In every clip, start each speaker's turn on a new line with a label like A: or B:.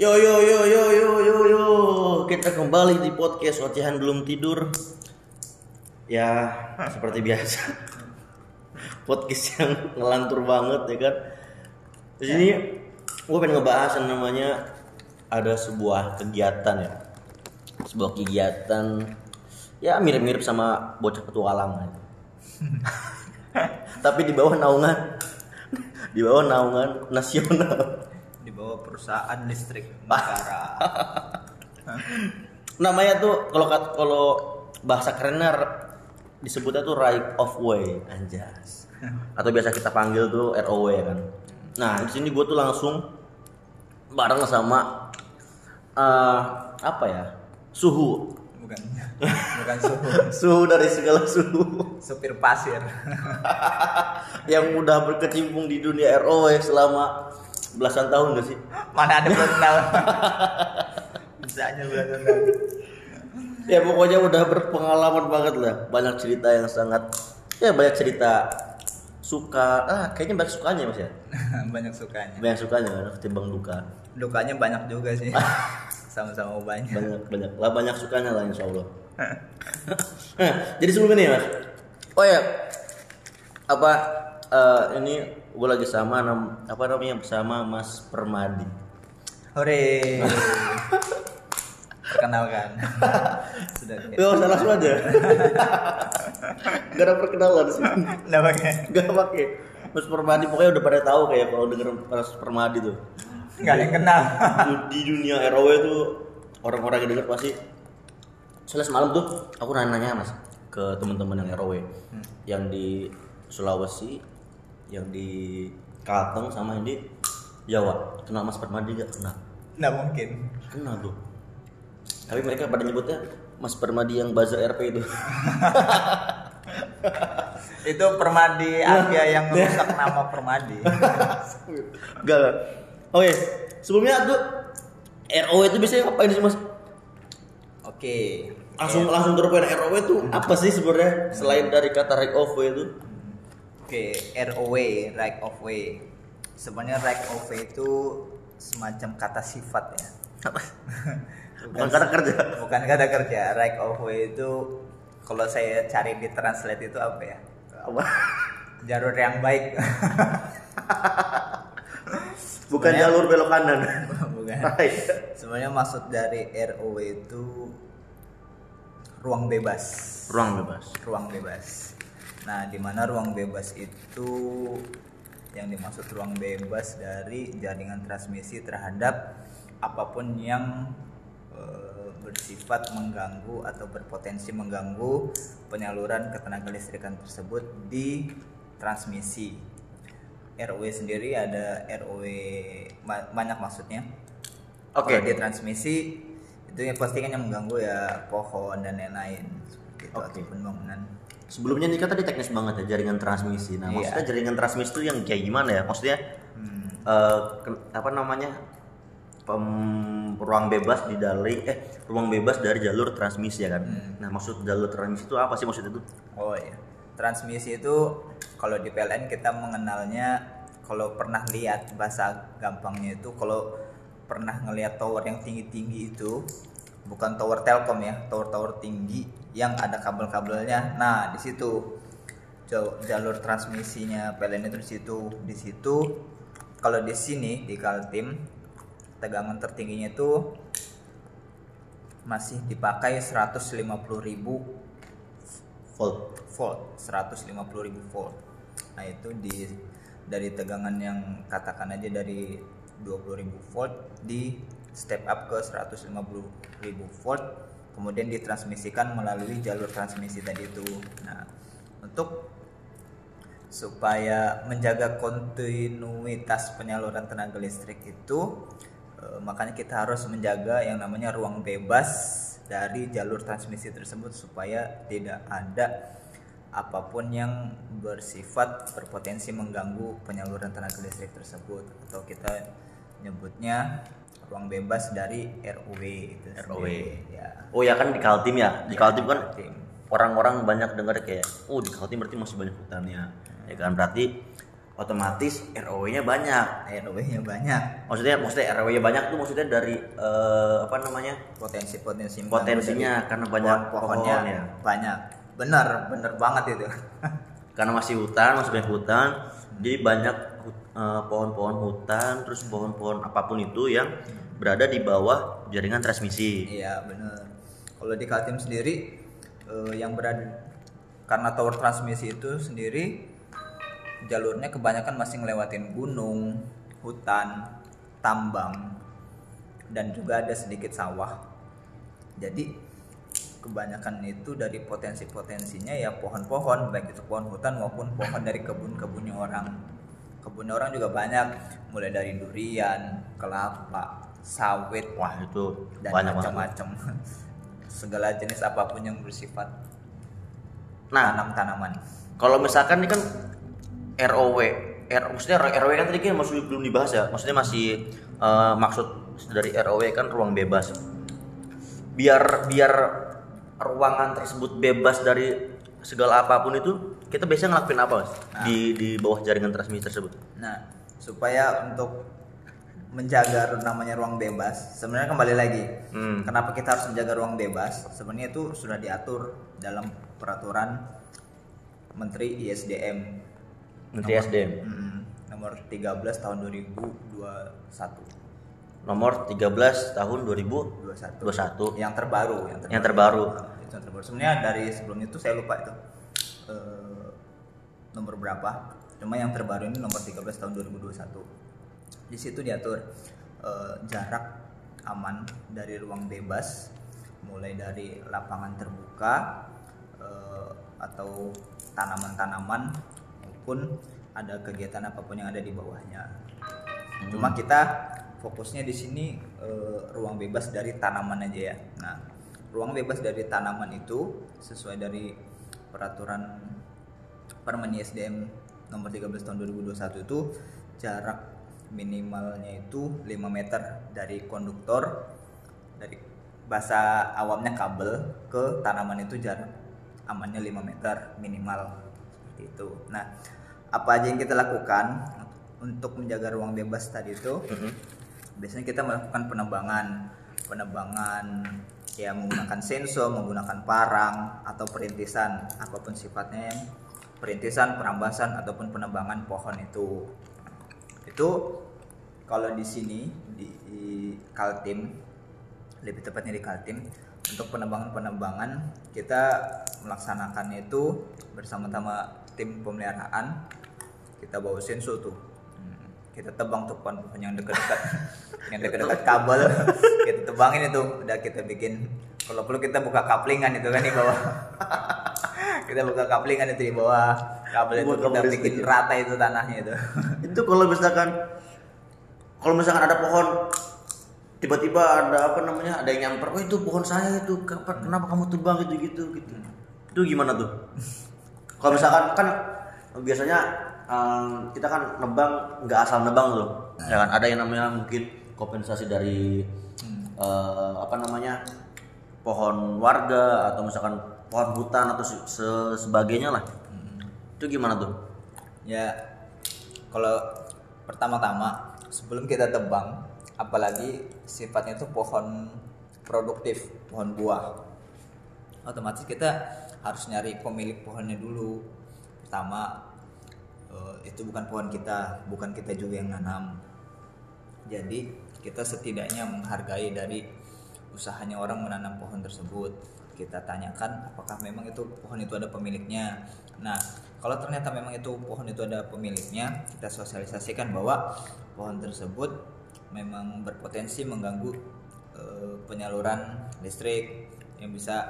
A: Yo yo yo yo yo yo yo kita kembali di podcast ocehan belum tidur. Ya seperti biasa podcast yang ngelantur banget ya kan. Di sini gue pengen ngebahas yang namanya ada sebuah kegiatan ya, sebuah kegiatan ya mirip-mirip sama bocah petualang ya. Tapi di bawah naungan di bawah naungan nasional.
B: Perusahaan listrik negara.
A: namanya tuh kalau kalau bahasa kerennya disebutnya tuh right of way anjas. Atau biasa kita panggil tuh ROW ya kan. Nah di sini gue tuh langsung bareng sama eh, apa ya suhu.
B: Bukan. Bukan suhu.
A: Suhu dari segala suhu.
B: Supir pasir.
A: Yang udah berkecimpung di dunia ROW selama belasan tahun gak sih?
B: Mana ada belum tahu bisanya belum tahu
A: ya pokoknya udah berpengalaman banget lah. Banyak cerita yang sangat ya banyak cerita suka. Ah kayaknya banyak sukanya mas ya?
B: Banyak sukanya.
A: Banyak sukanya kan ketimbang duka.
B: Dukanya banyak juga sih. Sama-sama banyak.
A: Banyak banyak. Lah banyak sukanya lah insya Allah. Jadi sebelum ini mas. Oh ya. Apa eh, ini gue lagi sama nam, apa namanya bersama Mas Permadi
B: hore perkenalkan sudah
A: Yo, salah langsung aja. Gak ada perkenalan sini.
B: nggak pakai
A: Gak pakai. Mas Permadi pokoknya udah pada tahu kayak kalau denger Mas Permadi tuh.
B: nggak ada yang kenal
A: Di- dunia ROW tuh orang-orang yang denger pasti. Soalnya semalam tuh aku nanya-nanya Mas ke teman-teman yang ROW yang di Sulawesi, yang di Kalteng sama yang di Jawa. Kenal Mas Permadi gak? Kenal.
B: nggak mungkin
A: Kenal tuh. Tapi mereka pada nyebutnya Mas Permadi yang buzzer RP itu.
B: itu permadi Asia yang merusak nama permadi
A: Enggak lah. Oke, sebelumnya tuh ROW itu biasanya ngapain sih Mas?
B: oke
A: Langsung langsung terpoin ROW itu apa sih sebenarnya selain dari kata right of way itu?
B: Oke, ROW, right of way. Sebenarnya right of way itu semacam kata sifat ya.
A: Bukan kata kerja.
B: Bukan kata kerja. Right of way itu kalau saya cari di translate itu apa ya?
A: Apa?
B: Jalur yang baik.
A: Bukan
B: Sebenarnya-
A: jalur belok kanan.
B: Bukan.
A: Right.
B: Sebenarnya maksud dari ROW itu ruang bebas.
A: Ruang bebas.
B: ruang bebas. Nah, di mana ruang bebas itu yang dimaksud ruang bebas dari jaringan transmisi terhadap apa pun yang eh, bersifat mengganggu atau berpotensi mengganggu penyaluran ketenaga listrikan tersebut di transmisi. ROW sendiri ada ROW ma- banyak maksudnya.
A: Oke.
B: Kalau di transmisi itu yang pasti kan yang mengganggu ya pohon dan lain-lain seperti itu
A: Oke.
B: ataupun bangunan.
A: Sebelumnya nih kan tadi teknis banget ya jaringan transmisi. Nah,
B: Iya.
A: maksudnya jaringan transmisi itu yang kayak gimana ya? Maksudnya
B: Hmm.
A: ken- apa namanya? Pem- ruang bebas di dari eh ruang bebas dari jalur transmisi ya kan.
B: Hmm.
A: Nah, maksud jalur transmisi itu apa sih maksud itu?
B: Oh iya. Transmisi itu kalau di PLN kita mengenalnya kalau pernah lihat bahasa gampangnya itu kalau pernah ngelihat tower yang tinggi-tinggi itu bukan tower Telkom ya, tower-tower tinggi yang ada kabel-kabelnya. Nah, di situ jalur transmisinya PLN itu di situ. Di situ kalau di sini di Kaltim tegangan tertingginya itu masih dipakai 150.000
A: Volt.
B: volt 150.000 volt nah itu di dari tegangan yang katakan aja dari 20.000 volt di step up ke 150.000 volt kemudian ditransmisikan melalui jalur transmisi tadi itu. Nah untuk supaya menjaga kontinuitas penyaluran tenaga listrik itu eh, makanya kita harus menjaga yang namanya ruang bebas dari jalur transmisi tersebut supaya tidak ada apa pun yang bersifat berpotensi mengganggu penyaluran tenaga listrik tersebut. Atau kita nyebutnya ruang bebas dari ROW itu sendiri, ya
A: Oh ya kan di Kaltim ya. Di Kaltim kan orang-orang banyak dengar kayak, oh di Kaltim berarti masih banyak hutannya. Ya kan berarti otomatis ROW-nya banyak.
B: RW-nya banyak
A: Maksudnya maksudnya ROW-nya banyak tuh maksudnya dari eh, apa namanya?
B: potensi-potensi
A: Potensinya karena banyak
B: pohon-pohonnya
A: pohon ya.
B: banyak benar benar banget itu
A: Karena masih hutan, masih banyak hutan, jadi banyak eh, pohon-pohon hutan, terus pohon-pohon apa pun itu yang berada di bawah jaringan transmisi.
B: iya benar. Kalau di Kaltim sendiri eh, yang berada karena tower transmisi itu sendiri jalurnya kebanyakan masih ngelewatin gunung hutan tambang dan juga ada sedikit sawah. Jadi kebanyakan itu dari potensi-potensinya ya pohon-pohon baik itu pohon hutan maupun pohon dari kebun-kebunnya orang kebunnya orang juga banyak mulai dari durian kelapa sawit
A: Wah, itu
B: dan macam-macam segala jenis apa pun yang bersifat
A: Nah,
B: tanam-tanaman
A: kalau misalkan ini kan ROW, R, maksudnya ROW kan tadi kan masih belum dibahas ya. Maksudnya masih eh, maksud dari ROW kan ruang bebas. Biar biar ruangan tersebut bebas dari segala apa pun itu, kita biasanya ngelakuin apa Mas? di di bawah jaringan transmisi tersebut?
B: Nah, supaya untuk menjaga namanya ruang bebas, sebenarnya kembali lagi,
A: Hmm.
B: kenapa kita harus menjaga ruang bebas? Sebenarnya itu sudah diatur dalam peraturan Menteri ISDM
A: Menteri SDM.
B: mm, nomor 13 tahun 2021.
A: Nomor 13 tahun 2021.
B: 21. Yang terbaru, yang terbaru.
A: Yang terbaru.
B: Nah, itu yang terbaru. Sebenarnya dari sebelum itu saya lupa itu eh, nomor berapa. Cuma yang terbaru ini nomor 13 tahun 2021. Di situ diatur eh, jarak aman dari ruang bebas mulai dari lapangan terbuka eh, atau tanaman-tanaman maupun ada kegiatan apa pun yang ada di bawahnya. Cuma kita fokusnya di sini eh, ruang bebas dari tanaman aja ya. Nah, ruang bebas dari tanaman itu sesuai dari peraturan Permen ISDM nomor 13 tahun 2021 itu jarak minimalnya itu 5 meter dari konduktor dari bahasa awamnya kabel ke tanaman itu jarak amannya 5 meter minimal seperti itu. Nah, apa aja yang kita lakukan untuk menjaga ruang bebas tadi itu? Biasanya kita melakukan penebangan, penebangan ya menggunakan sensor, menggunakan parang atau perintisan apa pun sifatnya perintisan, perambasan ataupun penebangan pohon itu. Itu kalau di sini di, di Kaltim lebih tepatnya di Kaltim untuk penebangan-penebangan kita melaksanakannya itu bersama-sama tim pemeliharaan kita bawa sensor tuh kita tebang tuh pohon-pohon yang dekat-dekat. Yang dekat-dekat kabel. Kita tebangin itu. Udah kita bikin kalau perlu kita buka kaplingan itu kan di bawah. Kita buka kaplingan itu di bawah. Kabel itu kita bikin
A: listrik.
B: rata itu tanahnya itu.
A: Itu kalau misalkan kalau misalkan ada pohon tiba-tiba ada apa namanya ada yang nyamper oh itu pohon saya itu. Kenapa- kenapa kamu tebang gitu gitu gitu. Itu gimana tuh? Kalau misalkan kan biasanya em, kita kan nebang nggak asal nebang loh. Ya kan ada yang namanya mungkin kompensasi dari eh, apa namanya pohon warga atau misalkan pohon hutan atau se- se- sebagainya lah. Itu gimana tuh?
B: Ya, kalau pertama-tama sebelum kita tebang, apalagi sifatnya itu pohon produktif, pohon buah, otomatis kita harus nyari pemilik pohonnya dulu. Pertama, eh, itu bukan pohon kita, bukan kita juga yang nanam. Jadi kita setidaknya menghargai dari usahanya orang menanam pohon tersebut. Kita tanyakan apakah memang itu pohon itu ada pemiliknya. Nah, kalau ternyata memang itu pohon itu ada pemiliknya, kita sosialisasikan bahwa pohon tersebut memang berpotensi mengganggu eh, penyaluran listrik yang bisa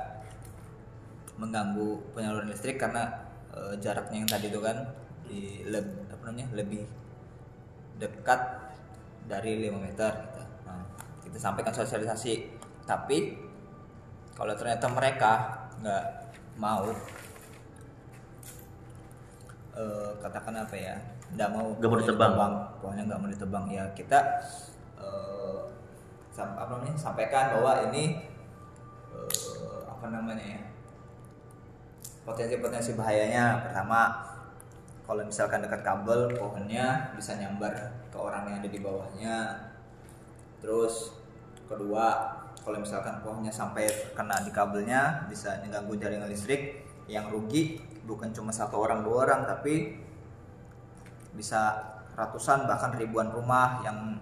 B: mengganggu penyaluran listrik karena eh, jaraknya yang tadi itu kan di leb- apa namanya lebih dekat dari 5 meter gitu. Nah, kita sampaikan sosialisasi tapi kalau ternyata mereka nggak mau eh, katakan apa ya nggak mau
A: Nggak mau ditebang.
B: pohonnya nggak mau ditebang ya kita eh, sam- apa namanya sampaikan bahwa ini eh, apa namanya ya potensi-potensi bahayanya pertama kalau misalkan dekat kabel pohonnya bisa nyambar ke orang yang ada di bawahnya. Terus kedua kalau misalkan pohonnya sampai kena di kabelnya bisa mengganggu jaringan listrik yang rugi. Bukan cuma satu orang dua orang tapi bisa ratusan bahkan ribuan rumah yang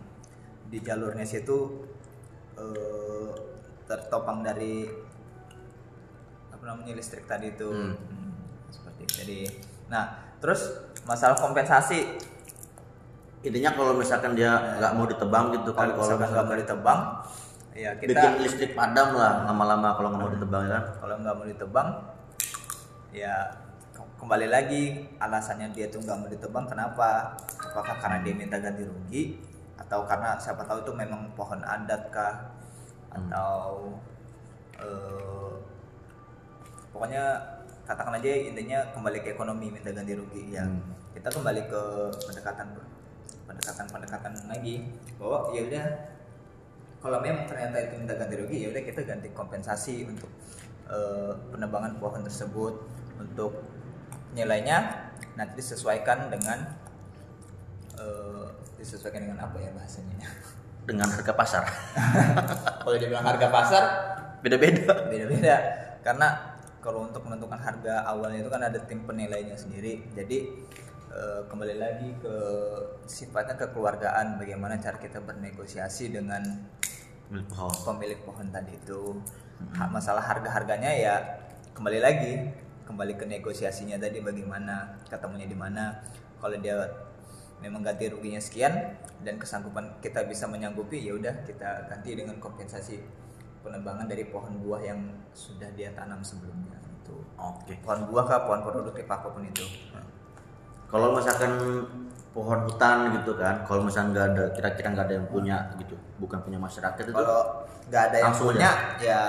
B: di jalurnya situ eh, tertopang dari apa namanya listrik tadi itu.
A: Hmm.
B: Hmm, seperti jadi nah terus masalah kompensasi.
A: Intinya kalau misalkan dia nggak mau ditebang gitu kan
B: kalau nggak mau ditebang ya kita
A: bikin listrik padam lah lama-lama kalau nggak mau ditebang ya.
B: Kalau nggak mau ditebang ya ke- kembali lagi alasannya dia tuh nggak mau ditebang kenapa? Apakah karena dia minta ganti rugi? Atau karena siapa tahu itu memang pohon adat kah? Atau eh, pokoknya katakan aja intinya kembali ke ekonomi minta ganti rugi ya.
A: Hmm.
B: kita kembali ke pendekatan pendekatan pendekatan lagi bahwa ya udah kalau memang ternyata itu minta ganti rugi ya udah kita ganti kompensasi untuk eh, penebangan pohon tersebut untuk nilainya nanti disesuaikan dengan eh, disesuaikan dengan apa ya bahasanya?
A: Dengan harga pasar.
B: Kalau dia bilang harga pasar
A: beda-beda.
B: beda-beda. Karena kalau untuk menentukan harga awalnya itu kan ada tim penilainya sendiri. Jadi eh, kembali lagi ke sifatnya kekeluargaan bagaimana cara kita bernegosiasi dengan
A: pohon.
B: pemilik pohon tadi itu. Ha- masalah harga harganya ya kembali lagi kembali ke negosiasinya tadi bagaimana ketemunya di mana. Kalau dia memang ganti ruginya sekian dan kesanggupan kita bisa menyanggupi ya udah kita ganti dengan kompensasi penebangan dari pohon buah yang sudah dia tanam sebelumnya itu
A: oke.
B: Pohon buah kah pohon produktif apa pun itu.
A: Kalau misalkan pohon hutan gitu kan kalau misalkan nggak ada kira-kira nggak ada yang punya gitu bukan punya masyarakat itu?
B: Kalau nggak ada yang punya ya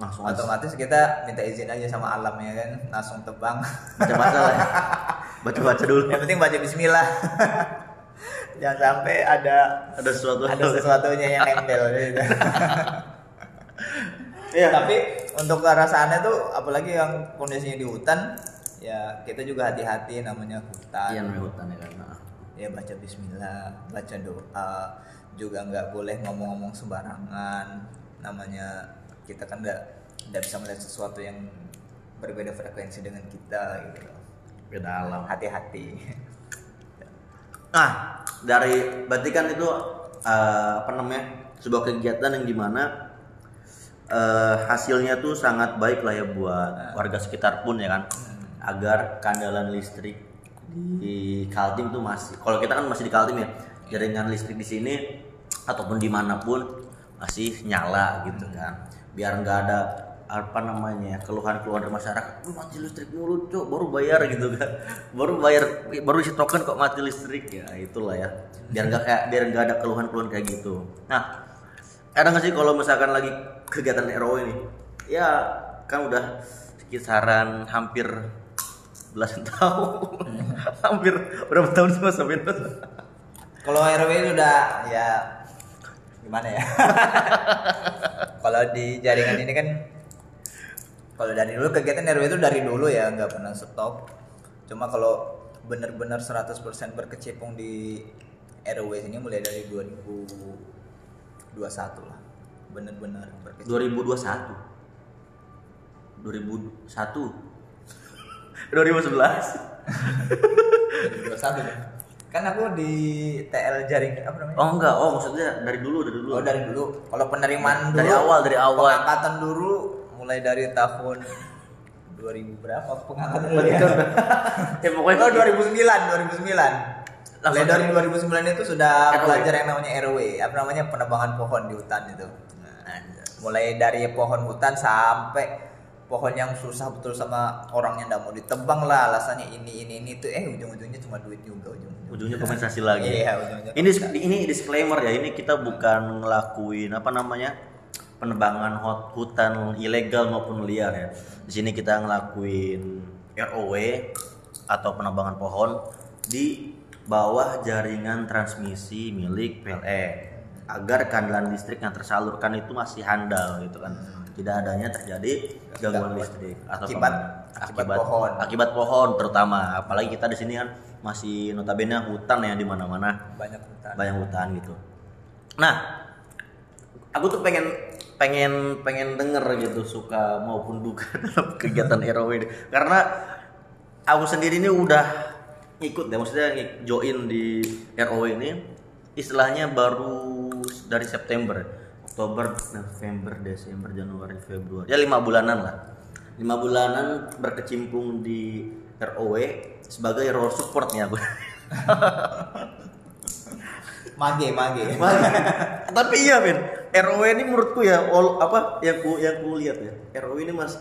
A: langsung aja.
B: otomatis kita minta izin aja sama alam ya kan? Langsung tebang.
A: Baca-baca lah ya. baca-baca dulu.
B: Yang penting baca Bismillah jangan sampai ada
A: ada sesuatu.
B: ada sesuatunya yang nempel gitu.
A: Iya.
B: tapi untuk kerasaannya tuh apalagi yang kondisinya di hutan ya kita juga hati-hati namanya hutan.
A: Iya namanya hutan ya kan. Nah.
B: ya baca Bismillah baca doa juga nggak boleh ngomong-ngomong sembarangan. Namanya kita kan nggak nggak bisa melihat sesuatu yang berbeda frekuensi dengan kita gitu.
A: Beda alam
B: hati-hati
A: Nah, dari berarti kan itu eh, apa namanya sebuah kegiatan yang di mana eh, hasilnya tuh sangat baik lah ya buat warga sekitar pun ya kan, agar kandalan listrik di Kaltim tuh masih, kalau kita kan masih di Kaltim ya, jaringan listrik di sini ataupun di mana pun masih nyala gitu kan, biar nggak ada apa namanya keluhan-keluhan dari masyarakat, "Wih, mati listrik mulu cok, baru bayar gitu kan, baru bayar, baru isi token kok mati listrik. Ya itulah ya, biar nggak kayak biar nggak ada keluhan-keluhan kayak gitu. Nah, ada nggak sih kalau misalkan lagi kegiatan RO ini, ya kan udah kisaran hampir belasan tahun, hampir berapa tahun sih mas?
B: Kalau RW itu udah ya gimana ya? kalau di jaringan ini kan kalau dari dulu kegiatan RW itu dari dulu ya nggak pernah stop. Cuma kalau benar-benar 100% berkecimpung di RW ini mulai dari 2021 lah. Benar-benar berkecimpung.
A: 2021 2001 2011
B: 2021 kan. Kan aku di TL jaring apa namanya?
A: oh enggak oh maksudnya dari dulu dari dulu
B: Oh dari dulu. Kalau penerimaan
A: Dari
B: dulu,
A: awal, dari awal.
B: Pengangkatan dulu mulai dari tahun 2000 berapa pengangkatan dulu ya?
A: ya pokoknya
B: Oh 2009, 2009.
A: Langsung
B: Mulai dari 2009 itu sudah
A: RW.
B: belajar yang namanya RW, apa namanya penebangan pohon di hutan itu. Mulai dari pohon hutan sampai pohon yang susah betul sama orang yang tidak mau ditebang lah alasannya ini ini ini tuh eh ujung-ujungnya cuma duit juga ujung-ujungnya.
A: ujungnya kompensasi lagi
B: Iya, ujung-ujungnya
A: ini ini disclaimer ya ini kita bukan ngelakuin apa namanya penebangan hutan ilegal maupun liar ya. Di sini kita ngelakuin ROW atau penebangan pohon di bawah jaringan transmisi milik PLN agar kandalan listrik yang tersalurkan itu masih handal gitu kan. Tidak adanya terjadi gangguan listrik atau
B: akibat
A: pemadaman.
B: Akibat pohon.
A: akibat pohon terutama. Apalagi kita di sini kan masih notabene hutan ya di mana-mana.
B: Banyak hutan.
A: Banyak hutan gitu. Nah aku tuh pengen pengen pengen denger gitu suka maupun duka dalam kegiatan ini karena aku sendiri ini udah ikut ya maksudnya join di ROW ini istilahnya baru dari September Oktober November Desember Januari Februari. Ya lima bulanan lah. Lima bulanan berkecimpung di ROW sebagai role supportnya aku
B: mage mage.
A: Tapi iya men ROW ini menurutku ya all, apa yang ku yang ku lihat ya. ROW ini mas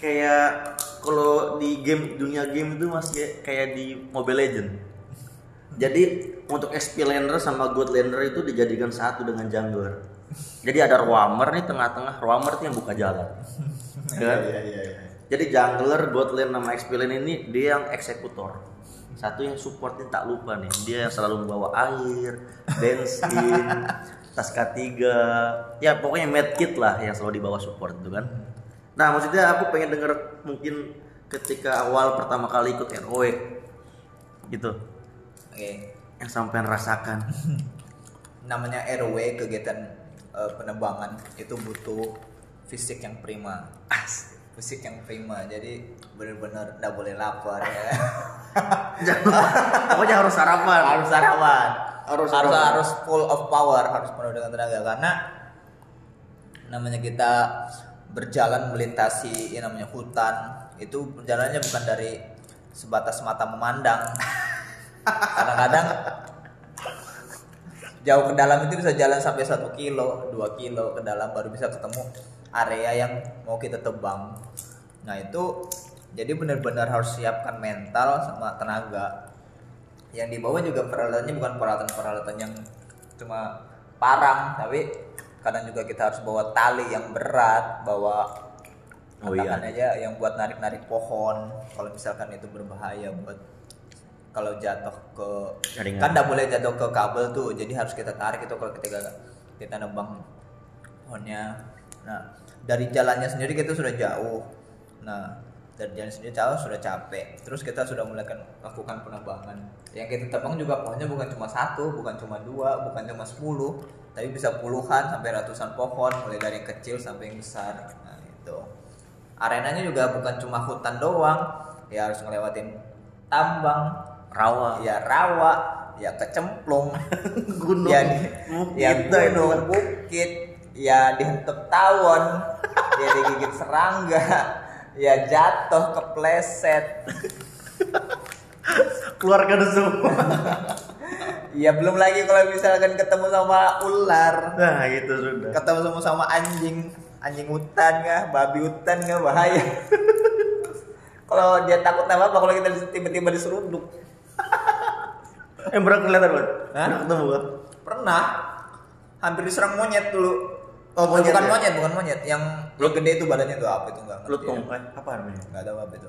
A: kayak kalau di game dunia game itu masih kayak di Mobile Legend. Jadi untuk XP laner sama God laner itu dijadikan satu dengan jungler. Jadi ada Roamer nih tengah-tengah. Roamer itu yang buka jalan. Kan?
B: iya iya iya.
A: Jadi jungler God lane sama XP lane ini dia yang eksekutor satu yang support ini tak lupa nih. Dia yang selalu membawa air bensin tas K3 ya pokoknya medkit lah yang selalu dibawa support itu kan. Nah maksudnya aku pengen denger mungkin ketika awal pertama kali ikut ROW gitu.
B: Oke.
A: Yang sampean rasakan
B: namanya RW kegiatan eh, penerbangan itu butuh fisik yang prima.
A: As.
B: fisik yang prima jadi benar-benar tidak boleh lapar ya.
A: Pokoknya harus sarapan.
B: Harus sarapan.
A: Harus
B: harus
A: sarapan.
B: harus full of power harus penuh dengan tenaga karena namanya kita berjalan melintasi yang namanya hutan itu perjalanannya bukan dari sebatas mata memandang. Kadang-kadang jauh ke dalam itu bisa jalan sampai satu kilo, dua kilo ke dalam baru bisa ketemu area yang mau kita tebang. Nah itu jadi benar-benar harus siapkan mental sama tenaga. Yang dibawa juga peralatannya bukan peralatan-peralatan yang cuma parang, tapi kadang juga kita harus bawa tali yang berat, bawa
A: Oh iya.
B: aja yang buat narik-narik pohon. Kalau misalkan itu berbahaya buat kalau jatuh ke
A: Jaringan.
B: kan tidak boleh jatuh ke kabel tuh jadi harus kita tarik itu kalau ketika kita nebang pohonnya nah dari jalannya sendiri kita sudah jauh. Nah dari jalan sendiri jauh sudah capek. Terus kita sudah mulai kan lakukan penebangan yang kita tebang juga pohonnya bukan cuma satu bukan cuma dua bukan cuma sepuluh tapi bisa puluhan sampai ratusan pohon mulai dari yang kecil sampai yang besar. Nah itu arenanya juga bukan cuma hutan doang. Ya harus ngelewatin tambang.
A: Rawa.
B: Ya rawa. Ya kecemplung.
A: Gunung.
B: Ya
A: bukit.
B: ya gunung bukit. Ya dihentep tawon ya digigit serangga. Ya jatuh kepleset.
A: Keluarga semua.
B: Ya belum lagi kalau misalkan ketemu sama ular.
A: Nah itu sudah.
B: Ketemu sama sama anjing. Anjing hutan nggak babi hutan nggak bahaya. Kalau dia takut apa apa kalau kita tiba-tiba diseruduk
A: eh berat kelihatan
B: Hah?
A: Pernah ketemu kan
B: Pernah. Hampir diserang monyet dulu.
A: Oh,
B: bukan
A: monyet ya?
B: monyet, bukan monyet. Yang yang gede itu badannya tuh apa itu enggak ya.
A: eh apa namanya
B: Nggak tahu apa itu.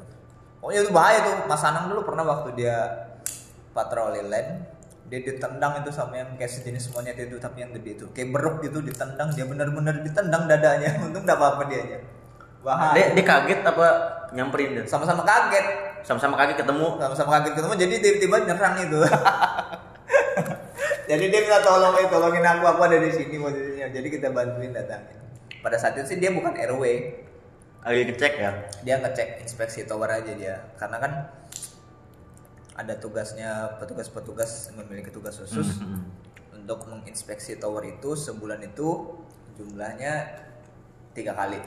B: Pokoknya itu bahaya tuh. Mas Anang dulu pernah waktu dia patroli land, dia ditendang itu sama yang kayak sejenis monyet itu tapi yang gede itu. Kayak beruk gitu ditendang, dia benar-benar ditendang dadanya. Untung enggak apa-apa
A: dia,
B: Bahaya.
A: dia kaget apa nyamperin dia
B: Sama-sama kaget.
A: sama-sama kaget ketemu
B: sama-sama kaget ketemu jadi tiba-tiba nyerang itu jadi dia minta tolong eh tolongin aku aku ada di sini posisinya. Jadi kita bantuin datangin. Pada saat itu sih dia bukan RW
A: lagi ngecek ya?
B: Dia ngecek inspeksi tower aja dia. Karena kan ada tugasnya petugas-petugas memiliki tugas khusus
A: Mhm.
B: untuk menginspeksi tower itu sebulan itu jumlahnya tiga kali.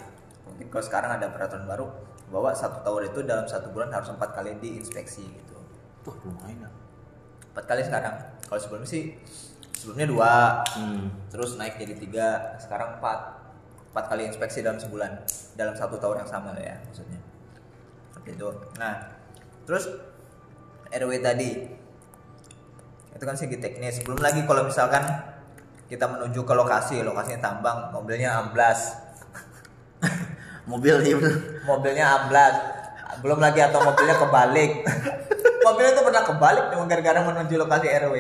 B: Mungkin kalau sekarang ada peraturan baru bahwa satu tower itu dalam satu bulan harus empat kali diinspeksi gitu.
A: Wah lumayan ya.
B: empat kali sekarang kalau sebelumnya sih sebelumnya dua.
A: Hmm.
B: terus naik jadi tiga sekarang empat. Empat kali inspeksi dalam sebulan. Dalam satu tower yang sama ya maksudnya. Seperti itu. Nah terus RW tadi. Itu kan segi teknis. Belum lagi kalau misalkan kita menuju ke lokasi. Lokasinya tambang mobilnya amblas.
A: Mobil bener.
B: mobilnya amblas. Belum lagi atau mobilnya kebalik mobilnya itu pernah kebalik cuma gara-gara menuju lokasi RW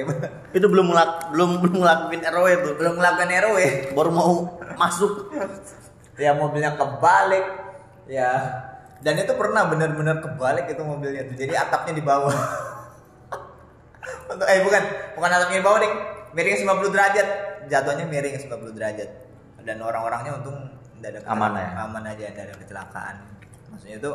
A: Itu belum ngelak belum belum ngelakuin RW itu.
B: belum melakukan RW
A: Baru mau masuk.
B: ya mobilnya kebalik. Ya dan itu pernah benar-benar kebalik itu mobilnya tuh. Jadi atapnya di bawah. Untuk eh bukan bukan atapnya di bawah deh miring 90 derajat. Jatuhnya miring 90 derajat. Dan orang-orangnya untung tidak ada
A: Aman ya?
B: aman aja tidak ada kecelakaan. Maksudnya itu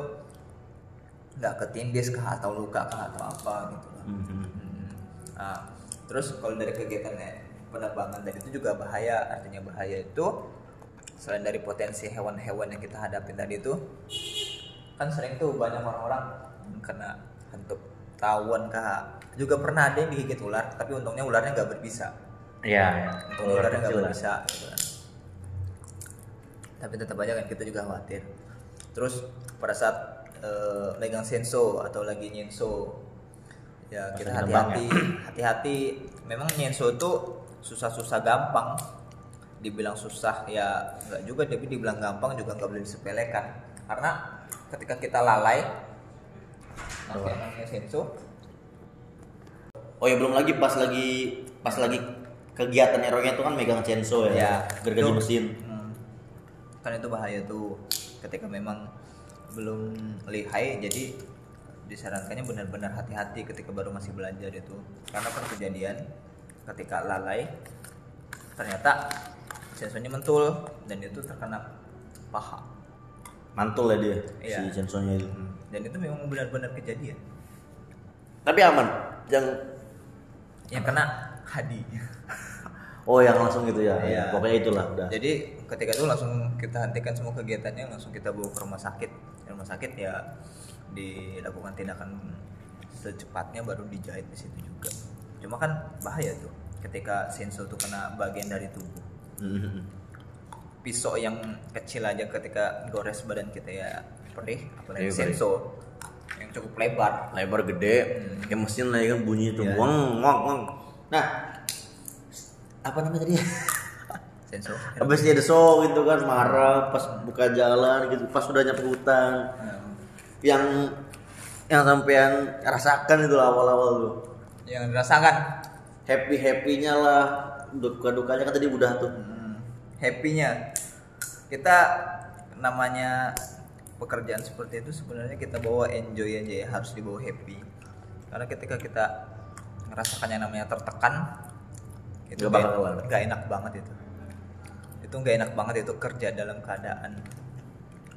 B: nggak ketindis kah atau luka kah atau apa gitu loh
A: Mhm.
B: Hmm. Nah, terus kalau dari kegiatan eh, penerbangan tadi itu juga bahaya artinya bahaya itu selain dari potensi hewan-hewan yang kita hadapin tadi itu kan sering tuh banyak orang-orang kena hantu tawon kah juga pernah ada yang digigit ular tapi untungnya ularnya nggak berbisa
A: Iya, ya.
B: untungnya ularnya nggak
A: lah.
B: berbisa gitu kan. tapi tetap aja kan kita juga khawatir terus pada saat eh, megang senso atau lagi nyenso. Ya kita
A: lagi nembak
B: hati-hati hati-hati. Memang nyenso itu susah-susah gampang. Dibilang susah ya nggak juga tapi dibilang gampang juga nggak boleh disepelekan. Karena ketika kita lalai pakai senso
A: Oh ya belum lagi pas lagi pas lagi kegiatan eronya itu kan megang censo ya,
B: Ya,
A: gergaji mesin.
B: Hmm. kan itu bahaya tuh ketika memang belum lihai jadi disarankannya benar-benar hati-hati ketika baru masih belajar itu karena pernah kejadian ketika lalai ternyata sensornya mentul dan itu terkena paha
A: Mantul ya dia
B: Iya.
A: si censonya itu.
B: dan itu memang benar-benar kejadian
A: Tapi aman. Yang
B: yang kena hadi
A: oh yang langsung gitu ya.
B: Iya.
A: Pokoknya itulah udah.
B: Jadi ketika itu langsung kita hentikan semua kegiatannya, langsung kita bawa ke rumah sakit. Rumah sakit ya dilakukan tindakan secepatnya baru dijahit di situ juga. Cuma kan bahaya tuh ketika senso tuh kena bagian dari tubuh.
A: Mhm.
B: Pisau yang kecil aja ketika gores badan kita ya perih, apalagi
A: Iya, perih.
B: senso yang cukup lebar.
A: Lebar gede, kayak mesin lah ya kan bunyi itu.
B: Iya.
A: Wang wang wang. Nah, apa namanya tadi?
B: Senso.
A: Habis dia deso gitu kan marah pas buka jalan gitu pas udah nyampe hutan.
B: Hmm.
A: yang yang sampean rasakan itu awal-awal tuh.
B: Yang dirasakan?
A: Happy happynya lah. Duka dukanya kan tadi udah tuh.
B: Hmm, happy-nya. Kita namanya pekerjaan seperti itu sebenarnya kita bawa enjoy aja ya harus dibawa happy. Karena ketika kita merasakan yang namanya tertekan itu
A: bakal
B: nggak enak banget itu itu nggak enak banget itu kerja dalam keadaan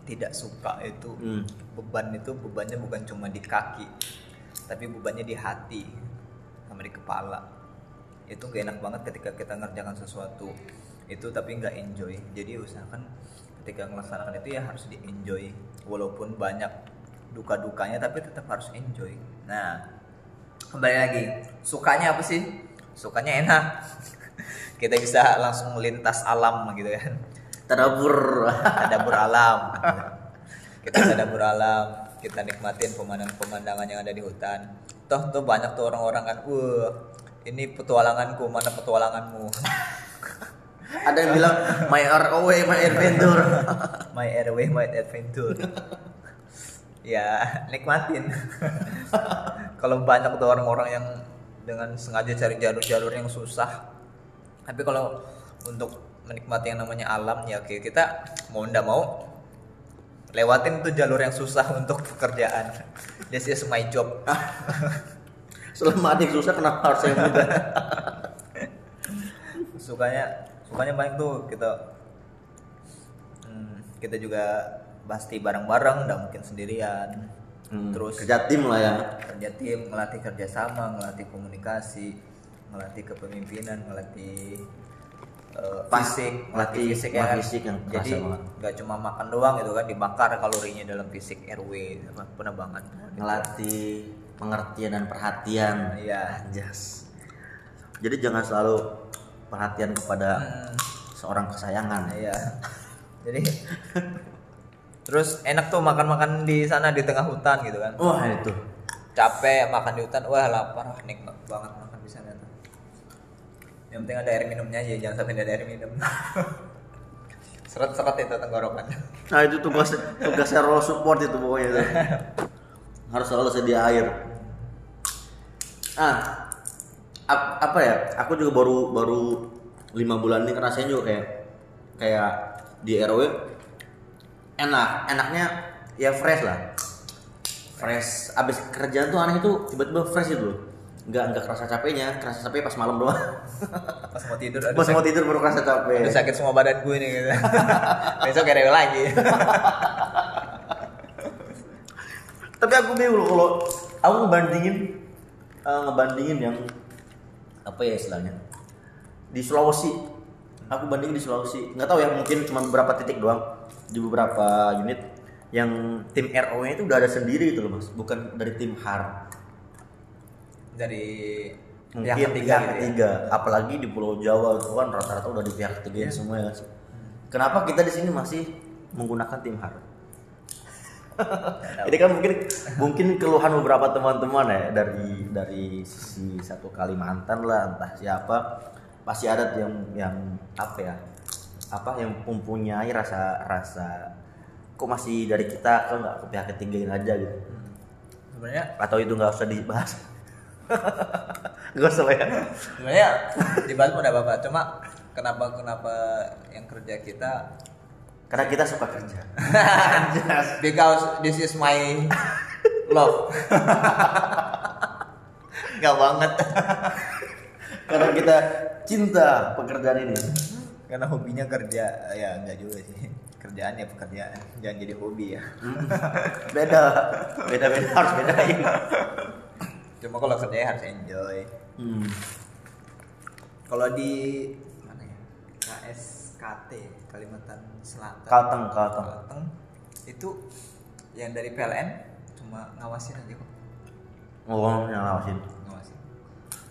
B: tidak suka itu.
A: Hmm.
B: beban itu bebannya bukan cuma di kaki tapi bebannya di hati sama di kepala. Itu gak enak banget ketika kita ngerjakan sesuatu itu tapi nggak enjoy. Jadi usahakan ketika melaksanakan itu ya harus di enjoy walaupun banyak duka dukanya tapi tetap harus enjoy. Nah kembali lagi sukanya apa sih? Sukanya enak kita bisa langsung lintas alam gitu kan.
A: Tadabur.
B: Tadabur alam. Kita tadabur alam kita nikmatin pemandangan-pemandangan yang ada di hutan. Toh tuh banyak tuh orang-orang kan wah ini petualanganku mana petualanganmu?
A: Ada yang bilang my ROW my adventure.
B: My airway my adventure. Ya nikmatin. Kalau banyak tuh orang-orang yang dengan sengaja cari jalur-jalur yang susah tapi kalau untuk menikmati yang namanya alam ya oke kita mau ndak mau lewatin tuh jalur yang susah untuk pekerjaan. This is my job.
A: Selama adik susah kenapa harus saya mudah?
B: Sukanya sukanya banyak tuh kita hmm, kita juga pasti bareng-bareng nggak mungkin sendirian.
A: Hmm,
B: terus
A: kerja tim lah ya.
B: kerja tim ngelatih kerjasama ngelatih komunikasi ngelatih kepemimpinan ngelatih
A: Pas,
B: fisik ngelatih fisik ya.
A: fisik yang
B: jadi nggak cuma makan doang gitu kan dibakar kalorinya dalam fisik RW apa penerbangan
A: ngelatih pengertian dan perhatian.
B: Iya.
A: Anjas. Jadi jangan selalu perhatian kepada
B: Hmm.
A: seorang kesayangan.
B: Iya. Jadi terus enak tuh makan-makan di sana di tengah hutan gitu kan.
A: Wah itu.
B: Capek makan di hutan wah lapar wah nikmat banget makan di sana tuh yang penting ada air minumnya aja jangan sampai ada air minum. Seret-seret itu tenggorokan
A: nah itu tugas tugasnya role support itu pokoknya itu. harus selalu sedia air. Ah ap- apa ya? Aku juga baru baru lima bulan ini ngerasain juga kayak kayak di RW enak enaknya ya fresh lah. Fresh. Abis kerjaan tuh aneh itu tiba-tiba fresh gitu loh nggak nggak kerasa capeknya kerasa capek pas malam doang.
B: Pas mau tidur
A: pas mau
B: sakit,
A: tidur baru kerasa capek.
B: Aduh, sakit semua badan gue nih gitu. Besok kayak rewel lagi.
A: tapi aku bingung loh kalau aku ngebandingin eh, ngebandingin yang apa ya istilahnya? Di Sulawesi. Aku bandingin di Sulawesi. Nggak tahu ya mungkin cuma beberapa titik doang. Di beberapa unit yang tim RO nya itu udah ada sendiri gitu loh mas. Bukan dari tim HAR
B: Dari
A: mungkin
B: pihak
A: pihak
B: ketiga,
A: ketiga,
B: gitu ya.
A: apalagi di Pulau Jawa itu kan rata-rata udah di pihak ketiga
B: Iya.
A: semua ya. Kenapa kita di sini masih menggunakan tim HAR ini kan mungkin mungkin keluhan beberapa teman-teman ya dari dari sisi satu Kalimantan lah entah siapa pasti ada tuh yang yang apa ya apa yang mempunyai rasa rasa kok masih dari kita kok nggak ke pihak ketigain aja? gitu.
B: Sebenarnya
A: atau itu nggak usah dibahas nggak usah lah ya
B: sebenarnya dibahas pun ada apa Cuma kenapa kenapa yang kerja kita
A: karena kita suka kerja
B: because this is my love. Gak banget.
A: karena kita cinta pekerjaan ini
B: Karena hobinya kerja, ya enggak juga sih. Kerjaan ya pekerjaan, jangan jadi hobi ya.
A: Hmm. beda beda beda harus bedain
B: Cuma kalau kerja harus enjoy.
A: hmm.
B: Kalau di mana ya? KSKT Kalimantan Selatan.
A: Kalteng Kalteng
B: Kalteng itu yang dari PLN cuma ngawasin aja kok.
A: oh yang ngawasin
B: Ngawasin.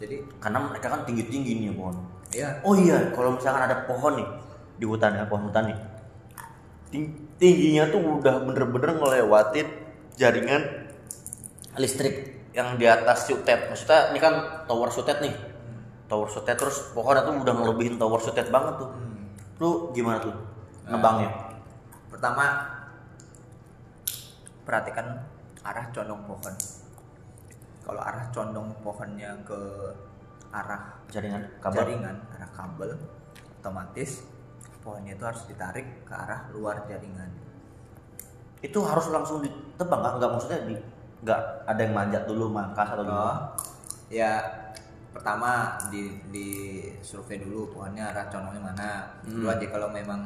B: Jadi
A: karena mereka kan tinggi tinggi nih pohon
B: iya
A: oh iya kalau misalkan ada pohon nih di hutan ya pohon hutan nih Ting- tingginya tuh udah bener-bener ngelewatin jaringan listrik yang di atas sutet maksudnya ini kan tower sutet nih. Tower sutet terus pohon itu udah ngelebihin tower sutet banget tuh. Lu gimana tuh? Nebangnya
B: pertama perhatikan arah condong pohon. Kalau arah condong pohonnya ke arah
A: jaringan kabel.
B: jaringan arah kabel otomatis pohonnya itu harus ditarik ke arah luar jaringan.
A: Itu harus langsung ditebang nggak? Nggak maksudnya di nggak ada yang manjat dulu mangkas atau gimana?
B: Oh, ya pertama di di survei dulu pohonnya arah condongnya mana. Kedua
A: Hmm.
B: jika kalau memang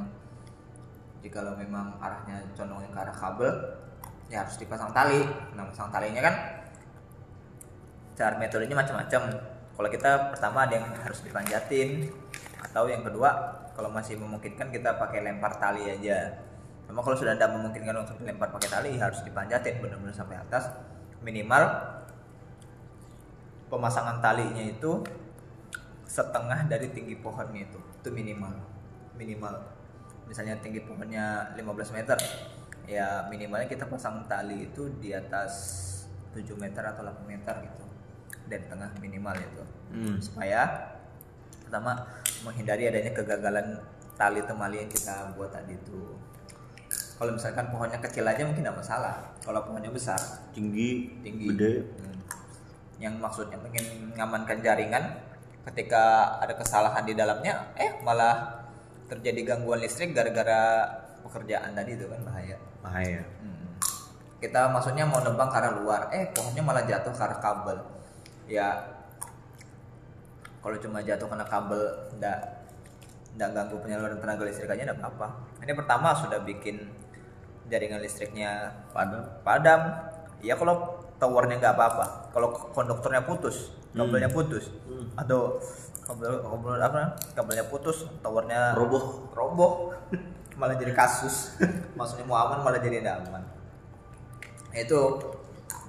B: jika kalau memang arahnya condongnya ke arah kabel ya harus dipasang tali. Nah pasang talinya kan cara metodenya macam-macam. Kalau kita pertama ada yang harus dipanjatin. Atau yang kedua kalau masih memungkinkan kita pakai lempar tali aja cuma kalau sudah tidak memungkinkan untuk dilempar pakai tali harus dipanjatin benar-benar sampai atas. Minimal pemasangan talinya itu setengah dari tinggi pohonnya itu. Itu minimal minimal. Misalnya tinggi pohonnya 15 meter ya minimalnya kita pasang tali itu di atas 7 meter atau 8 meter gitu. Dari tengah minimal itu.
A: Hmm.
B: supaya pertama menghindari adanya kegagalan tali temali yang kita buat tadi itu kalau misalkan pohonnya kecil aja mungkin tidak masalah. Kalau pohonnya besar
A: tinggi
B: tinggi.
A: gede.
B: Hmm. yang maksudnya ingin mengamankan jaringan ketika ada kesalahan di dalamnya eh malah terjadi gangguan listrik gara-gara pekerjaan tadi itu kan. Bahaya.
A: Bahaya.
B: Hmm. kita maksudnya mau nebang ke arah luar eh pohonnya malah jatuh ke arah kabel. Ya kalau cuma jatuh kena kabel ndak ndak ganggu penyaluran tenaga listrik aja ndak apa-apa. Ini pertama sudah bikin jaringan listriknya
A: padam
B: padam ya kalau towernya nggak apa-apa. Kalau konduktornya putus kabelnya putus.
A: Hmm.
B: atau kabel kabel apa? Kabelnya putus towernya
A: roboh.
B: roboh. Malah jadi kasus. Maksudnya mau aman malah jadi tidak aman. Itu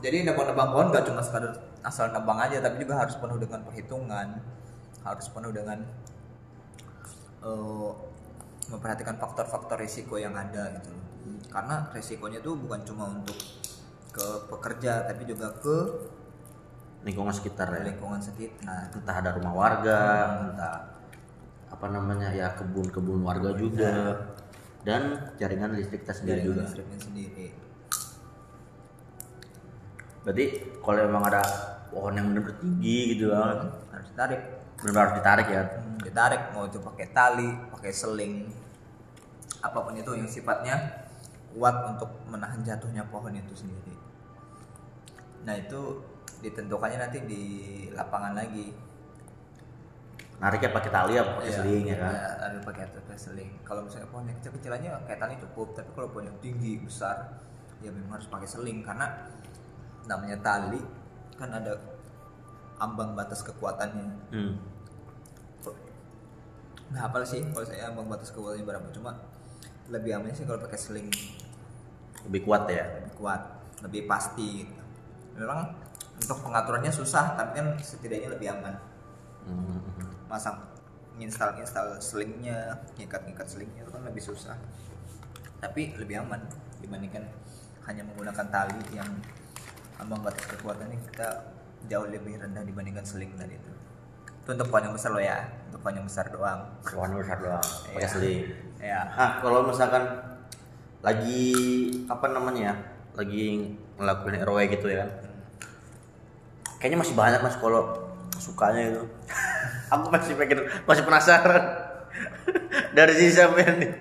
B: jadi nebang-nebang pohon gak cuma sekadar asal nebang aja tapi juga harus penuh dengan perhitungan. Harus penuh dengan eh, memperhatikan faktor-faktor risiko yang ada gitu karena risikonya tuh bukan cuma untuk ke pekerja tapi juga ke
A: lingkungan sekitar ya.
B: Lingkungan sekitar.
A: Entah ada rumah warga entah apa namanya ya kebun-kebun warga juga. Dan jaringan listrik kita sendiri
B: jaringan
A: juga.
B: listriknya sendiri.
A: Berarti kalau emang ada pohon yang benar tinggi gitu kan
B: harus ditarik.
A: Benar harus ditarik ya?
B: Hmm, ditarik mau itu pakai tali pakai seling apa pun itu yang sifatnya kuat untuk menahan jatuhnya pohon itu sendiri. Nah itu ditentukannya nanti di lapangan lagi.
A: nariknya pakai tali apa pakai
B: Iya,
A: seling ya kan
B: iya, pakai pakai seling. Kalau misalnya pohon yang kecil-kecil aja kayak tali cukup, tapi kalau pohon yang tinggi besar ya memang harus pakai seling karena namanya tali kan ada ambang batas kekuatannya.
A: hmm.
B: Nah apa sih kalau saya ambang batas kekuatannya berapa? Cuma lebih aman sih kalau pakai seling
A: lebih kuat ya
B: lebih kuat, lebih pasti. Gitu. Memang untuk pengaturannya susah, tapi kan setidaknya lebih aman.
A: Hmm.
B: Masang install install selingnya, ngikat ngikat selingnya itu kan lebih susah. Tapi lebih aman dibandingkan hanya menggunakan tali yang ambang batas kekuatannya kita jauh lebih rendah dibandingkan seling tadi itu. Itu untuk pohon yang besar loh ya, untuk pohon yang besar doang.
A: warna besar doang pakai
B: Iya.
A: seling
B: Ya.
A: ah kalau misalkan lagi apa namanya ya lagi ngelakuin RW gitu ya kan kayaknya masih banyak mas kalau sukanya itu aku masih pengen masih penasaran dari sisi sampean nih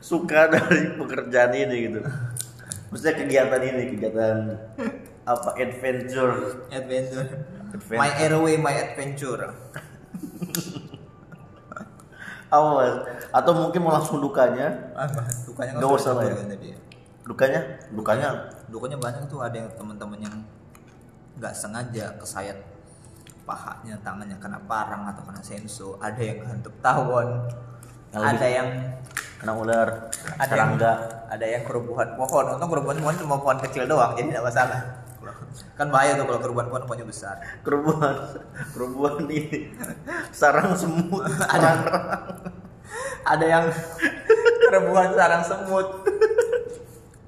A: suka dari pekerjaan ini gitu maksudnya kegiatan ini kegiatan apa adventure
B: Adventure.
A: Adventure.
B: My airway, my adventure.
A: apa mas atau mungkin mau langsung dukanya
B: Apa? Dukanya kan
A: Nggak usah lah ya.
B: tadi.
A: dukanya dukanya
B: Dukanya banyak tuh ada yang teman-teman yang nggak sengaja kesayat pahanya, tangannya kena parang atau kena senso. Ada yang kehentuk tawon.
A: Yang
B: ada yang
A: kena ular
B: ada yang
A: serangga
B: ada yang kerubuhan pohon. Untung kerubuhan pohon cuma pohon kecil doang, jadi tidak masalah. Kan bahaya tuh kalau kerubuhan pohon pohonnya besar.
A: kerubuhan kerubuhan ini sarang semut
B: Ada ada yang kerubuhan sarang semut.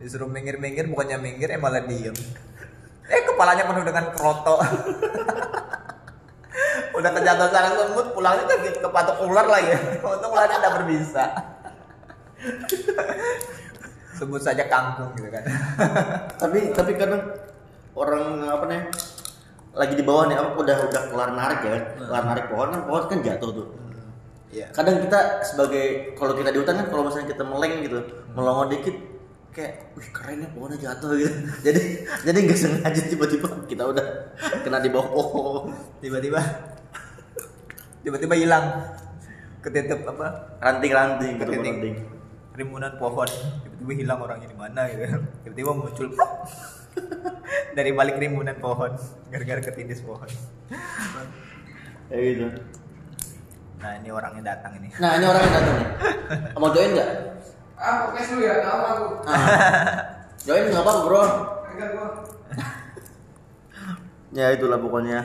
B: Disuruh minggir-minggir bukannya minggir eh malah diem. Eh kepalanya penuh dengan keroto. Udah kejatuh sarang semut pulangnya gitu kepatok ular lagi. Untung ularnya tidak berbisa. Sebut saja kangkung gitu kan.
A: tapi tapi kadang orang apa nih lagi di bawah nih apa udah udah kelar narik ya kan kelar narik pohon kan pohon kan jatuh tuh.
B: Iya.
A: kadang kita sebagai kalau kita di hutan kan kalau misalnya kita meleng gitu melongo dikit kayak wih keren ya pohonnya jatuh gitu. Jadi jadi nggak sengaja tiba-tiba kita udah kena di bawah pohon.
B: Tiba-tiba tiba-tiba hilang. Ketitip apa?
A: ranting-ranting gitu ranting.
B: Rimunan pohon. Tiba-tiba hilang orangnya di mana gitu. Tiba-tiba muncul. dari balik rimunan pohon gara-gara ketindis pohon.
A: Kayak gitu.
B: Nah ini orangnya datang ini.
A: Nah ini orang yang datang nih. Mau join nggak?
C: Ah, podcast lu ya, tahu aku.
A: ah. join nggak apa bro.
C: Enggak gua.
A: ya itulah pokoknya.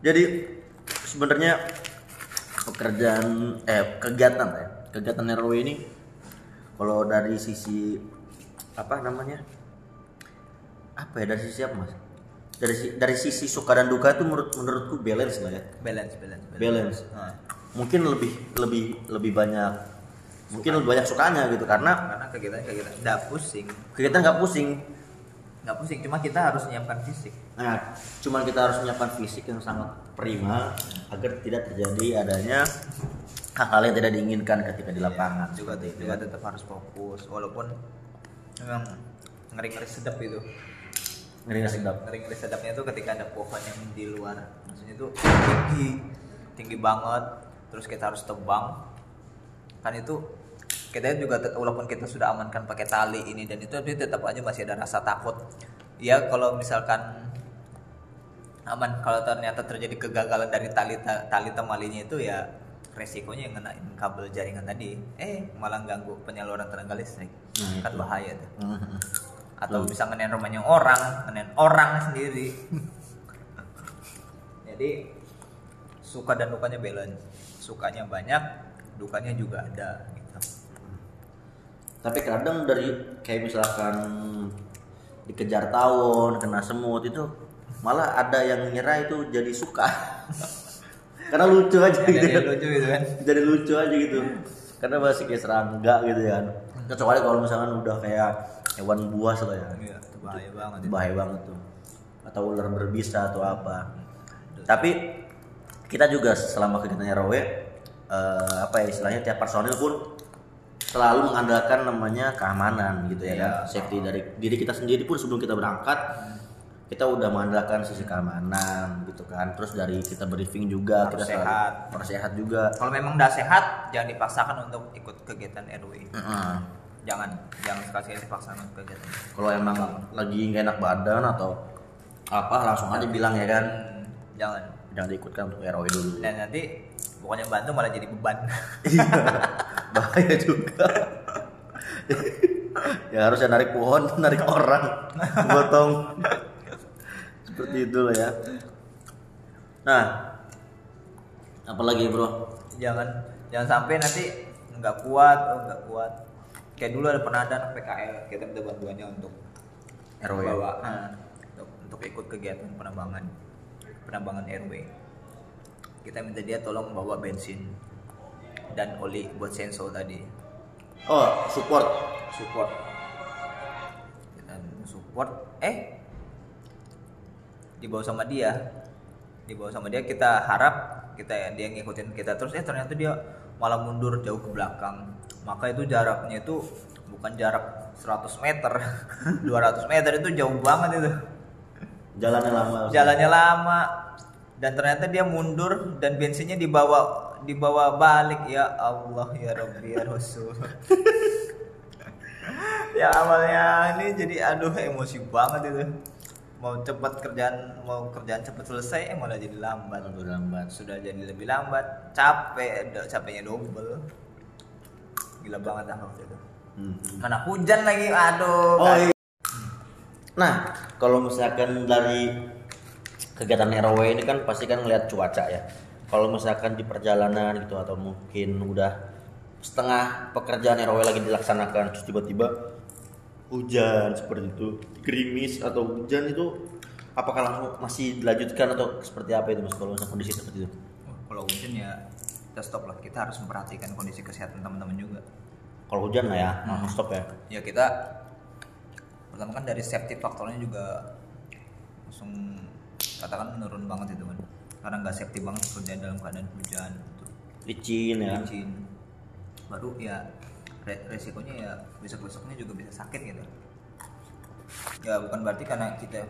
A: Jadi sebenarnya pekerjaan eh kegiatan ya. Kegiatan RW ini kalau dari sisi apa namanya apa ya dari sisi apa mas? Dari dari sisi suka dan duka itu menurut menurutku balance lah ya.
B: Balance balance
A: balance.
B: Nah,
A: mungkin lebih lebih lebih banyak mungkin lebih banyak sukanya gitu karena
B: karena kegiatan kegiatan. Nggak pusing.
A: Kita nggak pusing.
B: Nggak pusing cuma kita harus menyiapkan fisik.
A: Nah, cuman kita harus menyiapkan fisik yang sangat prima agar tidak terjadi adanya hal-hal yang tidak diinginkan ketika di lapangan.
B: juga
A: seperti itu.
B: juga
A: ya.
B: tetap harus fokus walaupun memang ngeri ngeri sedap itu
A: Ngeri nggak sedap.
B: ngeri ngeri sedapnya itu ketika ada pohon yang di luar. Maksudnya itu tinggi tinggi banget terus kita harus tebang. Kan itu kita juga walaupun kita sudah amankan pakai tali ini dan itu tapi tetap aja masih ada rasa takut. Ya kalau misalkan aman kalau ternyata terjadi kegagalan dari tali tali temalinya itu ya resikonya yang ngenain kabel jaringan tadi eh malah ganggu penyaluran tenaga listrik.
A: Nah,
B: kan bahaya tuh Atau bisa ngenain rumahnya orang, ngenain orang sendiri. Jadi suka dan dukanya balance. Sukanya banyak, dukanya juga ada gitu.
A: Tapi kadang dari kayak misalkan dikejar tawon, kena semut itu malah ada yang ngira itu jadi suka. Karena lucu aja gitu.
B: Jadi lucu gitu kan.
A: jadi lucu aja gitu karena masih kayak serangga gitu kan kecuali kalau misalkan udah kayak hewan buas lah ya.
B: Iya, itu bahaya banget.
A: itu
B: itu.
A: bahaya banget tuh. Atau ular berbisa atau apa. Tapi kita juga selama kegiatannya rawe eh, apa ya istilahnya tiap personil pun selalu mengandalkan namanya keamanan gitu ya
B: Iya.
A: kan safety dari diri kita sendiri pun sebelum kita berangkat kita udah mengandalkan sisi keamanan gitu kan terus dari kita briefing juga
B: Harus
A: kita
B: sehat.
A: harus sehat juga
B: Kalau memang udah sehat, jangan dipaksakan untuk ikut kegiatan RW.
A: Heeh.
B: Jangan, jangan sekali-sekali dipaksakan untuk kegiatan.
A: kalau emang lagi nggak enak badan atau apa langsung aja bilang ya kan
B: Hmm, jangan.
A: jangan diikutkan untuk RW dulu
B: Dan nanti bukannya bantu malah jadi beban.
A: Iya, bahaya juga ya harusnya narik pohon narik orang gotong seperti itu lah ya nah apalagi bro
B: jangan jangan sampai nanti nggak kuat, oh nggak kuat. Kayak dulu ada pernah ada PKL, kita minta bantuannya untuk
A: RW.
B: bawa nah, untuk, untuk ikut kegiatan penambangan penambangan RW. Kita minta dia tolong bawa bensin dan oli buat sensor tadi.
A: oh support
B: support dan support eh dibawa sama dia. Dibawa sama dia kita harap kita dia ngikutin kita terus. Eh ternyata dia malah mundur jauh ke belakang. Maka itu jaraknya itu bukan jarak 100 meter 200 meter itu jauh banget itu.
A: Jalannya lama.
B: Jalannya lama. Dan ternyata dia mundur dan bensinnya dibawa dibawa balik. Ya Allah ya Rabbi ya Rasul. Ya awalnya ini jadi aduh emosi banget itu mau cepat kerjaan mau kerjaan cepat selesai eh malah jadi lambat.
A: Aduh, lambat.
B: Sudah jadi lebih lambat. Capek capeknya double. Gila banget lah waktu itu.
A: Hmm.
B: mana hujan lagi aduh
A: oh iya. nah kalau misalkan dari kegiatan RW ini kan pasti kan ngeliat cuaca ya. Kalau misalkan di perjalanan gitu atau mungkin udah setengah pekerjaan RW lagi dilaksanakan terus tiba-tiba hujan seperti itu gerimis atau hujan itu apakah langsung masih dilanjutkan atau seperti apa itu mas? Kalau kondisi seperti itu?
B: Wah, kalau hujan ya kita stop lah. Kita harus memperhatikan kondisi kesehatan teman-teman juga.
A: Kalau hujan lah ya langsung stop ya?
B: Ya kita pertama kan dari safety faktornya juga langsung katakan menurun banget itu kan karena nggak safety banget kerja dalam keadaan hujan gitu.
A: licin ya?
B: Licin. Baru ya re- resikonya ya besok besoknya juga bisa sakit gitu. Ya bukan berarti karena kita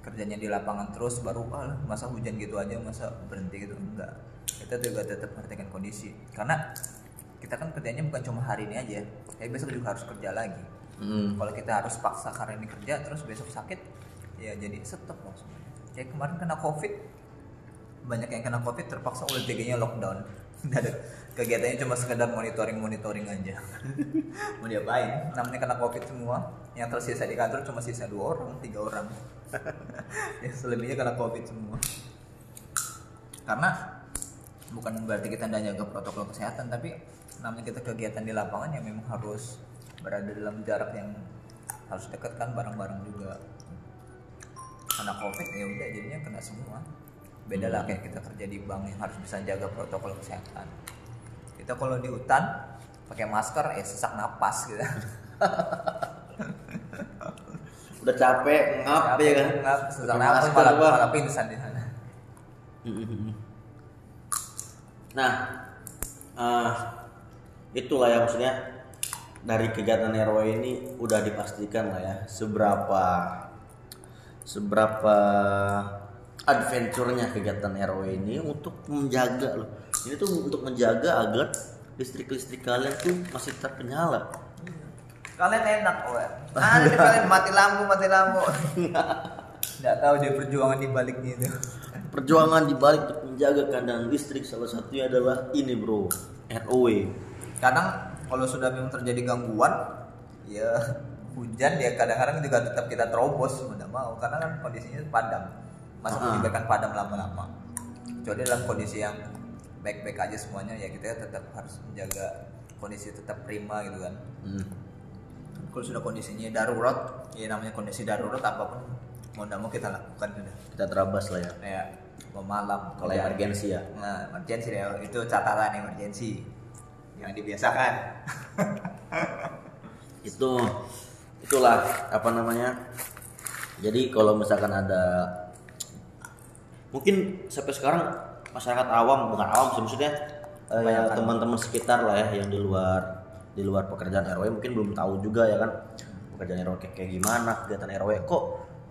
B: kerjanya di lapangan terus baru ah masa hujan gitu aja masa berhenti gitu. Enggak. Kita juga tetap perhatikan kondisi. Karena kita kan kerjanya bukan cuma hari ini aja tapi besok juga harus kerja lagi.
A: Hmm.
B: kalau kita harus paksa hari ini kerja terus besok sakit ya jadi stop langsung. Kayak kemarin kena covid banyak yang kena covid terpaksa oleh nya lockdown Nggak ada. Kegiatannya cuma sekedar monitoring monitoring aja. Mau diapain? Namanya kena covid semua. Yang tersisa di kantor cuma sisa dua orang tiga orang. Ya selebihnya kena covid semua. Karena bukan berarti kita tidak jaga protokol kesehatan tapi namanya kita kegiatan di lapangan yang memang harus berada dalam jarak yang harus dekat kan bareng-bareng juga. Karena covid ya udah jadinya kena semua beda lah kayak kita kerja di bank yang harus bisa jaga protokol kesehatan. Kita kalau di hutan pakai masker eh sesak napas gitu.
A: Udah capek ngap ya kan?
B: ngap sesak napas malah, malah pingsan di sana.
A: Nah, eh, itulah ya maksudnya. Dari kegiatan RW ini udah dipastikan lah ya seberapa seberapa adventure-nya kegiatan RW ini untuk menjaga loh. Ini tuh untuk menjaga agar listrik-listrik kalian tuh masih tetap menyala.
B: kalian enak oh nanti kalian mati lampu mati lampu nggak tahu dia perjuangan di baliknya itu
A: Perjuangan di balik untuk menjaga keadaan listrik salah satunya adalah ini bro, ROW.
B: kadang kalau sudah memang terjadi gangguan ya hujan ya kadang-kadang juga tetap kita terobos mau mau karena kan kondisinya padam masa
A: Ah.
B: menyebabkan padam lama-lama kecuali dalam kondisi yang baik-baik aja semuanya ya kita tetap harus menjaga kondisi tetap prima gitu kan
A: Hmm.
B: kalau sudah kondisinya darurat ya namanya kondisi darurat apa pun mau nggak mau kita lakukan sudah
A: Kita terabas lah ya.
B: kayak mau malam
A: Kalau emergensi ya.
B: nah emergency ya itu catatan emergency yang dibiasakan
A: itu itulah apa namanya jadi kalau misalkan ada mungkin sampai sekarang masyarakat awam bukan awam maksudnya eh, teman-teman sekitar lah ya yang di luar di luar pekerjaan RW mungkin belum tahu juga ya kan pekerjaan RW kayak, kayak gimana kegiatan RW kok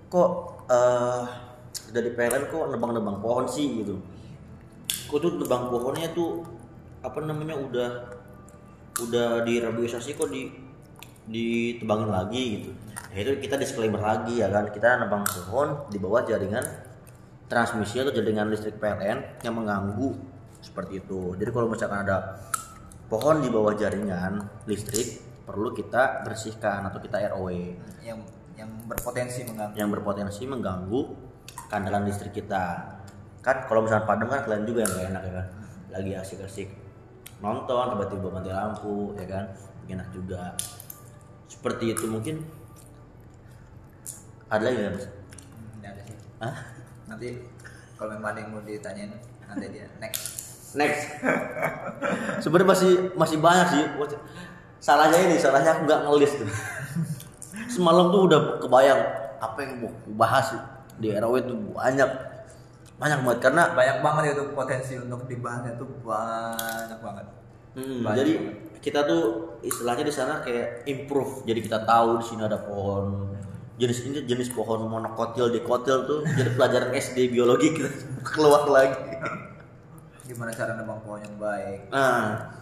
A: kok eh udah di PLN kok nebang-nebang pohon sih gitu? Kok tuh nebang pohonnya tuh apa namanya udah udah direhabilitasi kok di ditebangin lagi gitu? Ya itu kita disclaimer lagi ya kan kita nebang pohon di bawah jaringan transmisi atau jaringan listrik PLN yang mengganggu. Seperti itu. Jadi kalau misalkan ada pohon di bawah jaringan listrik perlu kita bersihkan atau kita ROW
B: yang yang berpotensi mengganggu.
A: Yang berpotensi mengganggu kandalan listrik kita. Kan kalau misalnya padam kan kalian juga yang gak enak ya kan? Lagi asik-asik nonton tiba-tiba mati lampu ya kan? Enak juga. Seperti itu mungkin. Ada lagi nggak mas?
B: Hmm, nggak ada sih.
A: Hah?
B: Nanti kalau memang ada yang mau ditanyain nanti dia next
A: Next. Sebenarnya masih masih banyak sih. Salahnya ini, salahnya aku nggak ngelis tuh. Semalam tuh udah kebayang apa yang mau bahas di RW itu banyak banyak banget karena
B: banyak banget itu potensi untuk dibahasnya tuh banyak banget
A: Hmm,
B: Banyak
A: jadi
B: banget.
A: kita tuh istilahnya di sana kayak improve. Jadi kita tahu di sini ada pohon jenis ini jenis pohon monokotil dikotil tuh jadi pelajaran SD biologi kita keluar lagi.
B: gimana cara nebang pohon yang baik
A: Nah,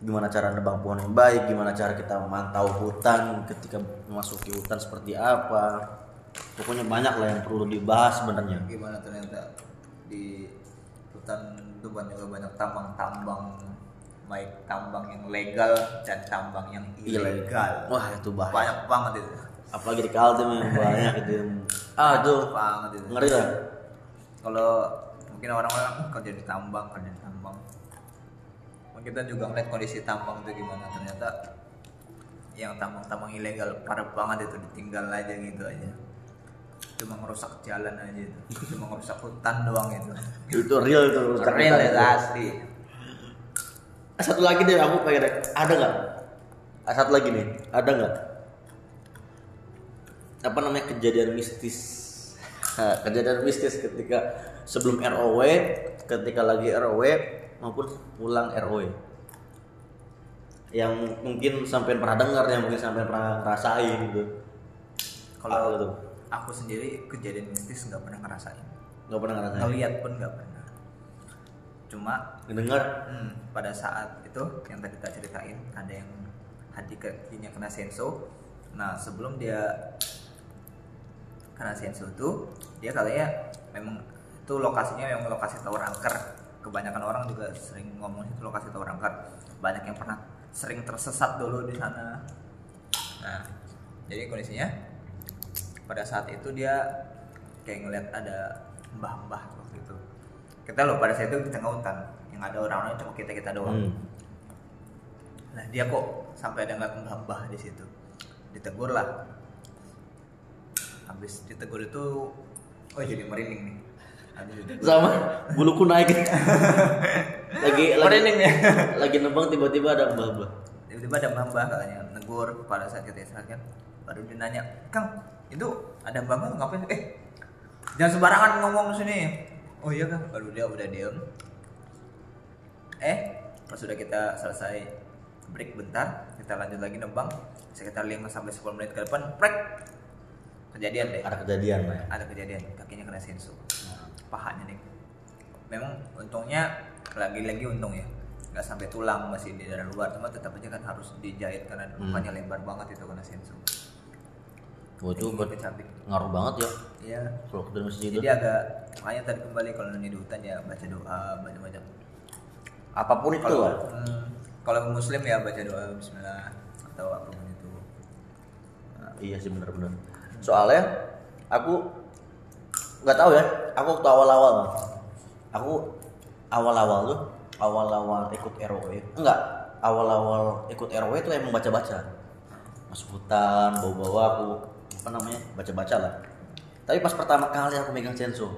A: gimana cara nebang pohon yang baik, gimana cara kita memantau hutan ketika memasuki hutan seperti apa. Pokoknya banyak lah yang perlu dibahas sebenarnya.
B: gimana ternyata di hutan itu banyak banyak tambang-tambang baik tambang yang legal dan tambang yang ilegal
A: Wah, itu bahaya.
B: banyak banget itu
A: Apalagi di Kaltim yang banyak itu. Ah, tuh
B: banget itu
A: ngeri lah.
B: kalau mungkin orang-orang "Oh, kerja di tambang kerja di tambang kita juga ngeliat kondisi tambang itu gimana ternyata yang tambang-tambang ilegal parah banget itu ditinggal aja gitu aja cuma ngerusak jalan aja itu cuma ngerusak hutan doang itu
A: Itu real itu. rusak
B: real itu
A: itu.
B: asli
A: Satu lagi deh aku pengen ada nggak? Satu lagi nih, ada nggak? Apa namanya kejadian mistis? Nah, kejadian mistis ketika sebelum ROW, ketika lagi ROW maupun pulang ROW. Yang mungkin sampai pernah dengar, yang mungkin sampai pernah ngerasain gitu.
B: Kalau
A: tuh?
B: aku sendiri kejadian mistis nggak pernah ngerasain
A: Nggak pernah ngerasain.
B: ngeliat pun nggak pernah cuma
A: Ngedengar?
B: Hmm, pada saat itu yang tadi kita ceritain ada yang hati kakinya kena senso. Nah sebelum dia kena senso itu dia katanya memang itu lokasinya yang lokasi tower angker. Kebanyakan orang juga sering ngomong itu lokasi tower angker. Banyak yang pernah sering tersesat dulu di sana. Nah jadi kondisinya pada saat itu dia kayak ngeliat ada mbah-mbah waktu itu kita loh pada saat itu di tengah hutan yang ada orang-orang cuma kita kita doang
A: Hmm.
B: nah dia kok sampai ada ngeliat mbah-mbah di situ ditegur lah habis ditegur itu oh jadi merinding nih. Ditegur.
A: Sama buluku naik. lagi lagi
B: merinding ya
A: lagi nembang tiba-tiba ada mbah-mbah.
B: tiba-tiba ada mbah-mbah katanya negur pada saat kita istirahat. Kan baru dia nanya kang itu ada mbah-mbah ngapain? Eh jangan sembarangan ngomong sini. Oh iya kang. Baru dia udah diem. Eh pas sudah kita selesai break bentar kita lanjut lagi nembang sekitar 5 sampai 10 menit ke depan prek kejadian deh.
A: Ada kejadian lah ya.
B: ada kejadian kakinya kena senso pahanya nih. Memang untungnya lagi-lagi untung ya. Nggak sampai tulang masih di daerah luar. Cuma tetap aja kan harus dijahit karena
A: Hmm.
B: lukanya lebar banget itu kena
A: itu ber-
B: cabik
A: ngaruh banget ya.
B: Iya.
A: Kalau ke masjid
B: jadi agak makanya tadi kembali kalau nanti di hutan ya baca doa baca Apa
A: pun itu
B: kalau hmm, kalau muslim ya baca doa Bismillah atau apa pun itu. Nah,
A: Iya sih bener-bener. Soalnya aku nggak tahu ya. Aku waktu awal-awal, aku awal-awal tuh awal-awal ikut ROW. Enggak, awal-awal ikut ROW itu emang baca-baca. Masuk hutan, bawa-bawa aku apa namanya baca-baca lah. Tapi pas pertama kali aku megang senso,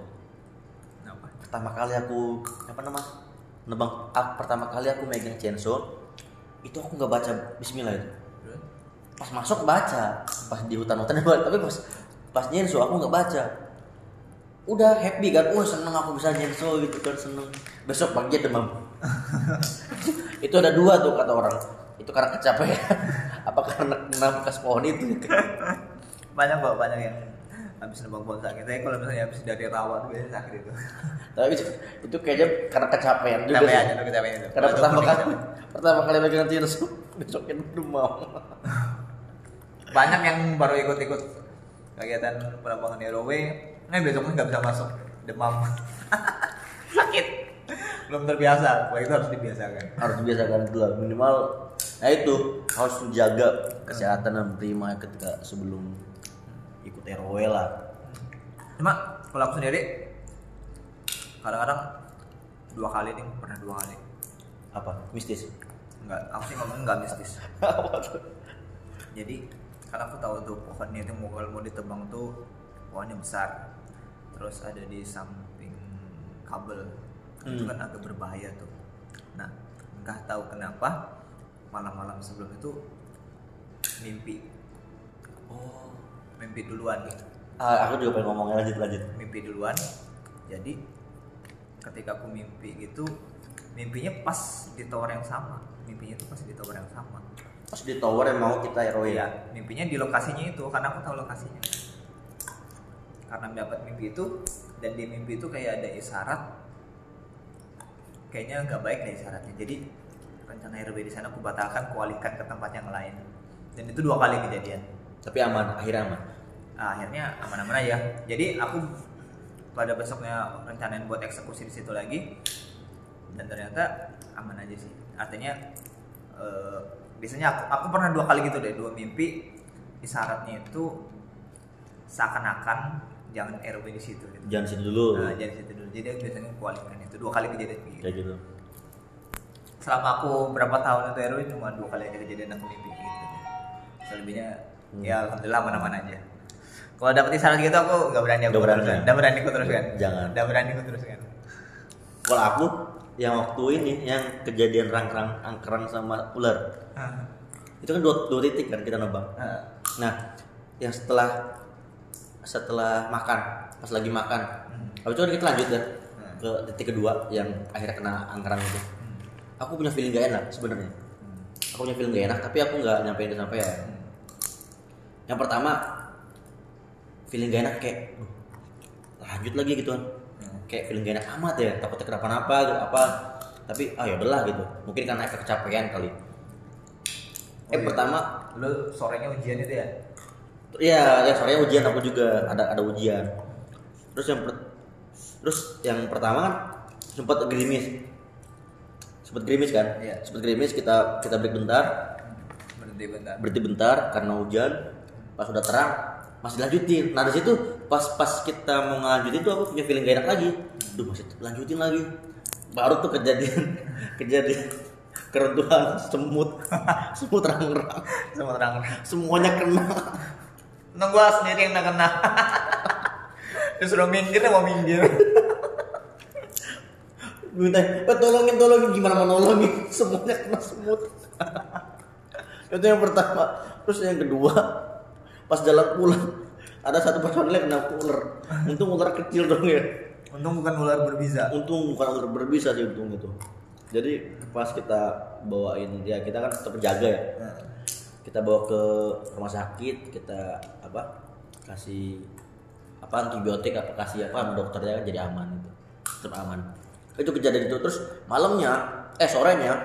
A: pertama kali aku apa nama nebang ah, pertama kali aku megang censo itu aku nggak baca Bismillah itu pas masuk baca. Pas di hutan-hutan tapi pas pas nyenso aku nggak baca. Udah happy kan? Wah seneng aku bisa nyenso gitu kan seneng. Besok pagi demam itu ada dua tuh kata orang. Itu karena kecapean. Apa karena kena bekas pohon itu?
B: Banyak kok banyak yang habis nebang pohon sakit. Tapi kalau misalnya habis dari rawat biasanya sakit itu.
A: Tapi itu, itu kayaknya karena kecapean juga
B: aja tuh kecapean itu.
A: Karena pertama kali pertama kali megang tirus besoknya demam
B: banyak yang baru ikut-ikut kegiatan penambangan ROW nah besoknya nggak bisa masuk. Demam. Sakit. Belum terbiasa. Wah itu harus dibiasakan.
A: Harus dibiasakan dulu minimal nah itu harus menjaga kesehatan dan prima ketika sebelum ikut RW lah.
B: Cuma kalau aku sendiri kadang-kadang dua kali nih pernah dua kali.
A: Apa? Mistis?
B: Nggak aku sih ngomongnya nggak mistis. Jadi karena aku tahu tuh pohonnya itu mau kalau mau ditebang tuh pohonnya besar. Terus ada di samping kabel. Itu
A: Hmm.
B: kan agak berbahaya tuh. Nah entah tahu kenapa malam-malam sebelum itu mimpi.
A: Oh.
B: Mimpi duluan. Nih
A: ah, aku juga pengen ngomongnya lanjut lanjut.
B: Mimpi duluan. Jadi ketika aku mimpi gitu mimpinya pas di tower yang sama. Mimpinya itu pas di tower yang sama
A: pas di tower yang mau kita RW
B: Iya, mimpinya di lokasinya itu karena aku tahu lokasinya. Karena mendapat mimpi itu dan di mimpi itu kayak ada isyarat kayaknya nggak baik deh isyaratnya. Jadi rencana RW di sana aku batalkan, aku alihkan ke tempat yang lain. Dan itu dua kali kejadian.
A: tapi aman akhirnya aman
B: Nah, akhirnya aman-aman aja. Jadi aku pada besoknya rencanain buat eksekusi di situ lagi dan ternyata aman aja sih. Artinya eh, biasanya aku, aku pernah dua kali gitu deh, dua mimpi isyaratnya itu seakan-akan jangan RW di situ gitu.
A: jangan situ dulu
B: Nah, jadi situ dulu. Jadi aku biasanya kualikan itu dua kali kejadian gitu.
A: kayak gitu
B: Selama aku berapa tahun itu RW cuma dua kali aja kejadian aku mimpi gitu. Selebihnya
A: Hmm.
B: ya alhamdulillah aman-aman aja. Kalau dapet isyarat gitu aku nggak berani aku
A: berani,
B: teruskan. Nggak berani aku teruskan.
A: Jangan.
B: Nggak berani aku teruskan.
A: kalau aku yang waktu ini yang kejadian rangkrang angkrang sama ular.
B: Ah.
A: itu kan dua, dua titik kan kita nebang.
B: Ah.
A: nah yang setelah setelah makan pas lagi makan. Habis itu kan kita lanjut ya
B: Hmm.
A: ke titik kedua yang akhirnya kena angkrang itu. Aku punya feeling gak enak sebenarnya. Aku punya feeling gak enak tapi aku nggak nyampein ke sampean yang pertama feeling gak enak kayak "Duh, lanjut lagi gitu kan
B: Hmm.
A: Kayak feeling gak enak amat ya takutnya kenapa-napa gitu apa tapi ah ya udahlah gitu mungkin karena efek kecapean kali eh
B: Oh, iya.
A: pertama
B: Lu sorenya ujian itu ya?
A: Iya, ya sorenya ujian aku juga ada ada ujian. Terus yang per- terus yang pertama kan sempat gerimis. Sempat gerimis kan?
B: Iya.
A: Sempat gerimis kita kita break bentar,
B: Berhenti bentar.
A: berhenti bentar karena hujan. Pas udah terang masih lanjutin. Nah, di situ pas pas kita mau lanjutin tuh aku punya feeling gak enak lagi. Duh, masih lanjutin lagi. Baru tuh kejadian kejadian keruntuhan semut semut rang-rang
B: Semua terang.
A: semuanya kena
B: Nunggu sendiri yang kena. Disuruh minggir mau minggir.
A: minta "Pak, tolongin tolongin gimana mau nolongin semuanya kena semut itu yang pertama terus yang kedua pas jalan pulang ada satu personil yang kena ular untung ular kecil dong ya.
B: Untung bukan ular berbisa.
A: untung bukan ular berbisa sih untung itu. Jadi pas kita bawain dia kita kan tetap jaga ya. Kita bawa ke rumah sakit kita apa kasih apa antibiotik apa kasih apa sama dokternya kan jadi aman itu tetap aman. Itu kejadian itu. Terus malamnya eh sorenya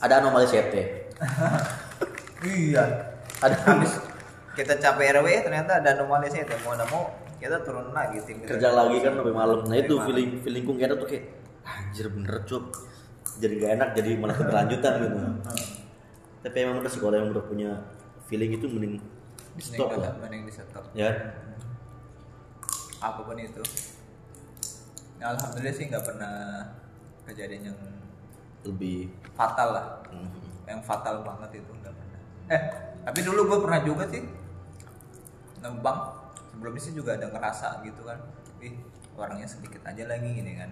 A: ada anomali CT
B: Iya.
A: ada
B: Habis kita capek RW ternyata ada anomali sih mau nggak mau kita turun lagi tim kita.
A: kerja lagi kan sampai malam. Nah itu
B: Sampai
A: feeling feelingku kira tuh kayak anjir bener cup jadi gak enak jadi malah keberlanjutan gitu. Tapi emang sih kalau yang udah punya feeling itu mending di stop lah.
B: mending di stop.
A: ya.
B: Apa pun itu. Ya, alhamdulillah sih nggak pernah kejadian yang
A: lebih.
B: fatal lah.
A: Hmm,
B: yang fatal banget itu nggak pernah eh tapi dulu gue pernah juga sih nembang sebelumnya sih juga ada ngerasa gitu kan. Ih orangnya sedikit aja lagi gini kan.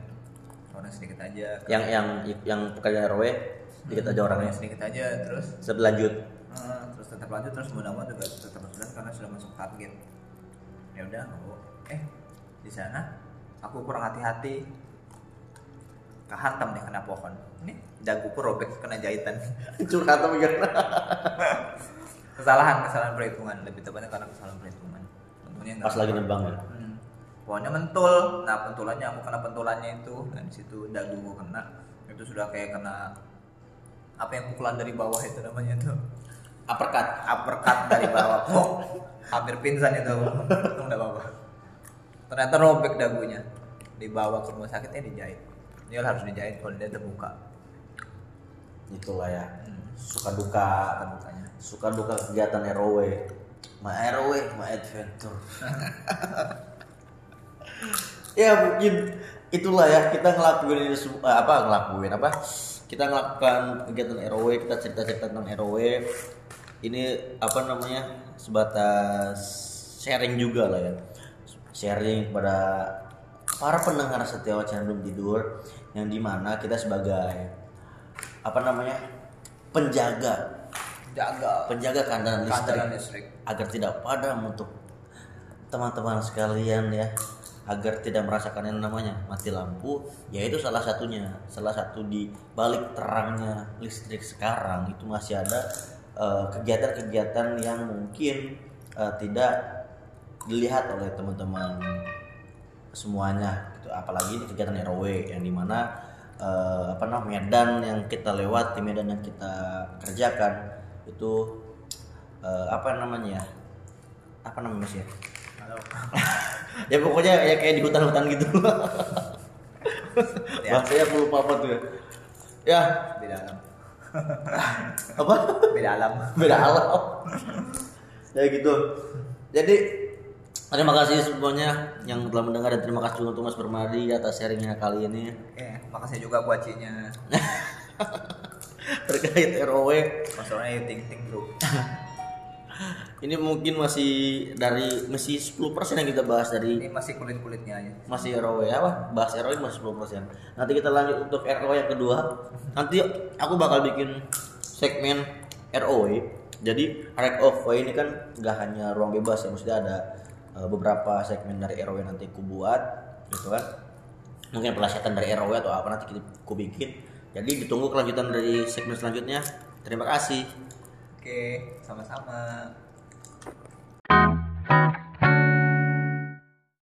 B: Orang sedikit aja.
A: Yang yang yang pekerjaan RW dikit aja orangnya
B: sedikit aja terus
A: sebelanjut
B: eh, terus tetap lanjut terus mudah-mudahan juga tetap berjalan karena sudah masuk target. Ya udah oh, eh di sana? Aku kurang hati-hati kehantam nih kena pohon. Ini daguku robek kena jahitan.
A: Curhat apa gimana
B: kesalahan kesalahan perhitungan. Lebih tepatnya karena kesalahan perhitungan. Untungnya nggak
A: pas lagi nembang ya?
B: Hmm. Pohonnya mentul, nah pentulannya aku kena pentulannya itu, dan di situ daguku kena, itu sudah kayak kena apa yang pukulan dari bawah itu namanya tuh?
A: Uppercut.
B: Uppercut dari bawah. Kok hampir pingsan itu untung enggak apa-apa. Ternyata robek dagunya dibawa ke rumah sakitnya dijahit dia harus dijahit kalau dia terbuka.
A: Itulah ya.
B: Hmm.
A: suka duka
B: terbukanya
A: suka duka kegiatan ROW ma ROW ma adventure. Ya mungkin itulah ya. Kita ngelakuin ini eh, apa ngelakuin apa? Kita ngelakukan kegiatan ROW kita cerita-cerita tentang ROW ini apa namanya sebatas sharing juga lah ya. Sharing kepada para pendengar setia wacana belum tidur yang di mana kita sebagai apa namanya penjaga.
B: Jaga
A: penjaga kandangan listrik.
B: Kandaran listrik.
A: Agar tidak padam untuk teman-teman sekalian ya. Agar tidak merasakan yang namanya mati lampu. Yaitu salah satunya. Salah satu di balik terangnya listrik sekarang itu masih ada eh, kegiatan-kegiatan yang mungkin eh, tidak dilihat oleh teman-teman semuanya apalagi ini kegiatan ROW yang di mana eh, apa namanya medan yang kita lewati medan yang kita kerjakan itu eh, apa namanya ya? Apa namanya mas ya?
B: Halo.
A: ya pokoknya ya kayak di hutan-hutan gitu.
B: Ya.
A: bahasanya aku lupa apa tuh ya. Ya.
B: Beda alam.
A: Apa?
B: Beda alam.
A: Beda alam. Ya gitu. Jadi terima kasih semuanya yang telah mendengar dan terima kasih juga untuk Mas Permadi atas sharingnya kali ini.
B: Oke, makasih juga buat Cinya.
A: terkait ROW
B: Sponsornya Ting Ting Group.
A: ini mungkin masih dari masih 10% yang kita bahas dari
B: Ini masih kulit-kulitnya aja.
A: masih ROW apa? Bahas ROW masih 10% nanti kita lanjut untuk ROW yang kedua. Nanti aku bakal bikin segmen ROW jadi right of way ini kan nggak hanya ruang bebas ya maksudnya ada eh, Eh, beberapa segmen dari RW nanti ku buat gitu kan. Mungkin pelajaran dari RW atau apa nanti kita ku bikin. Jadi ditunggu kelanjutan dari segmen selanjutnya. Terima kasih.
B: Oke sama-sama.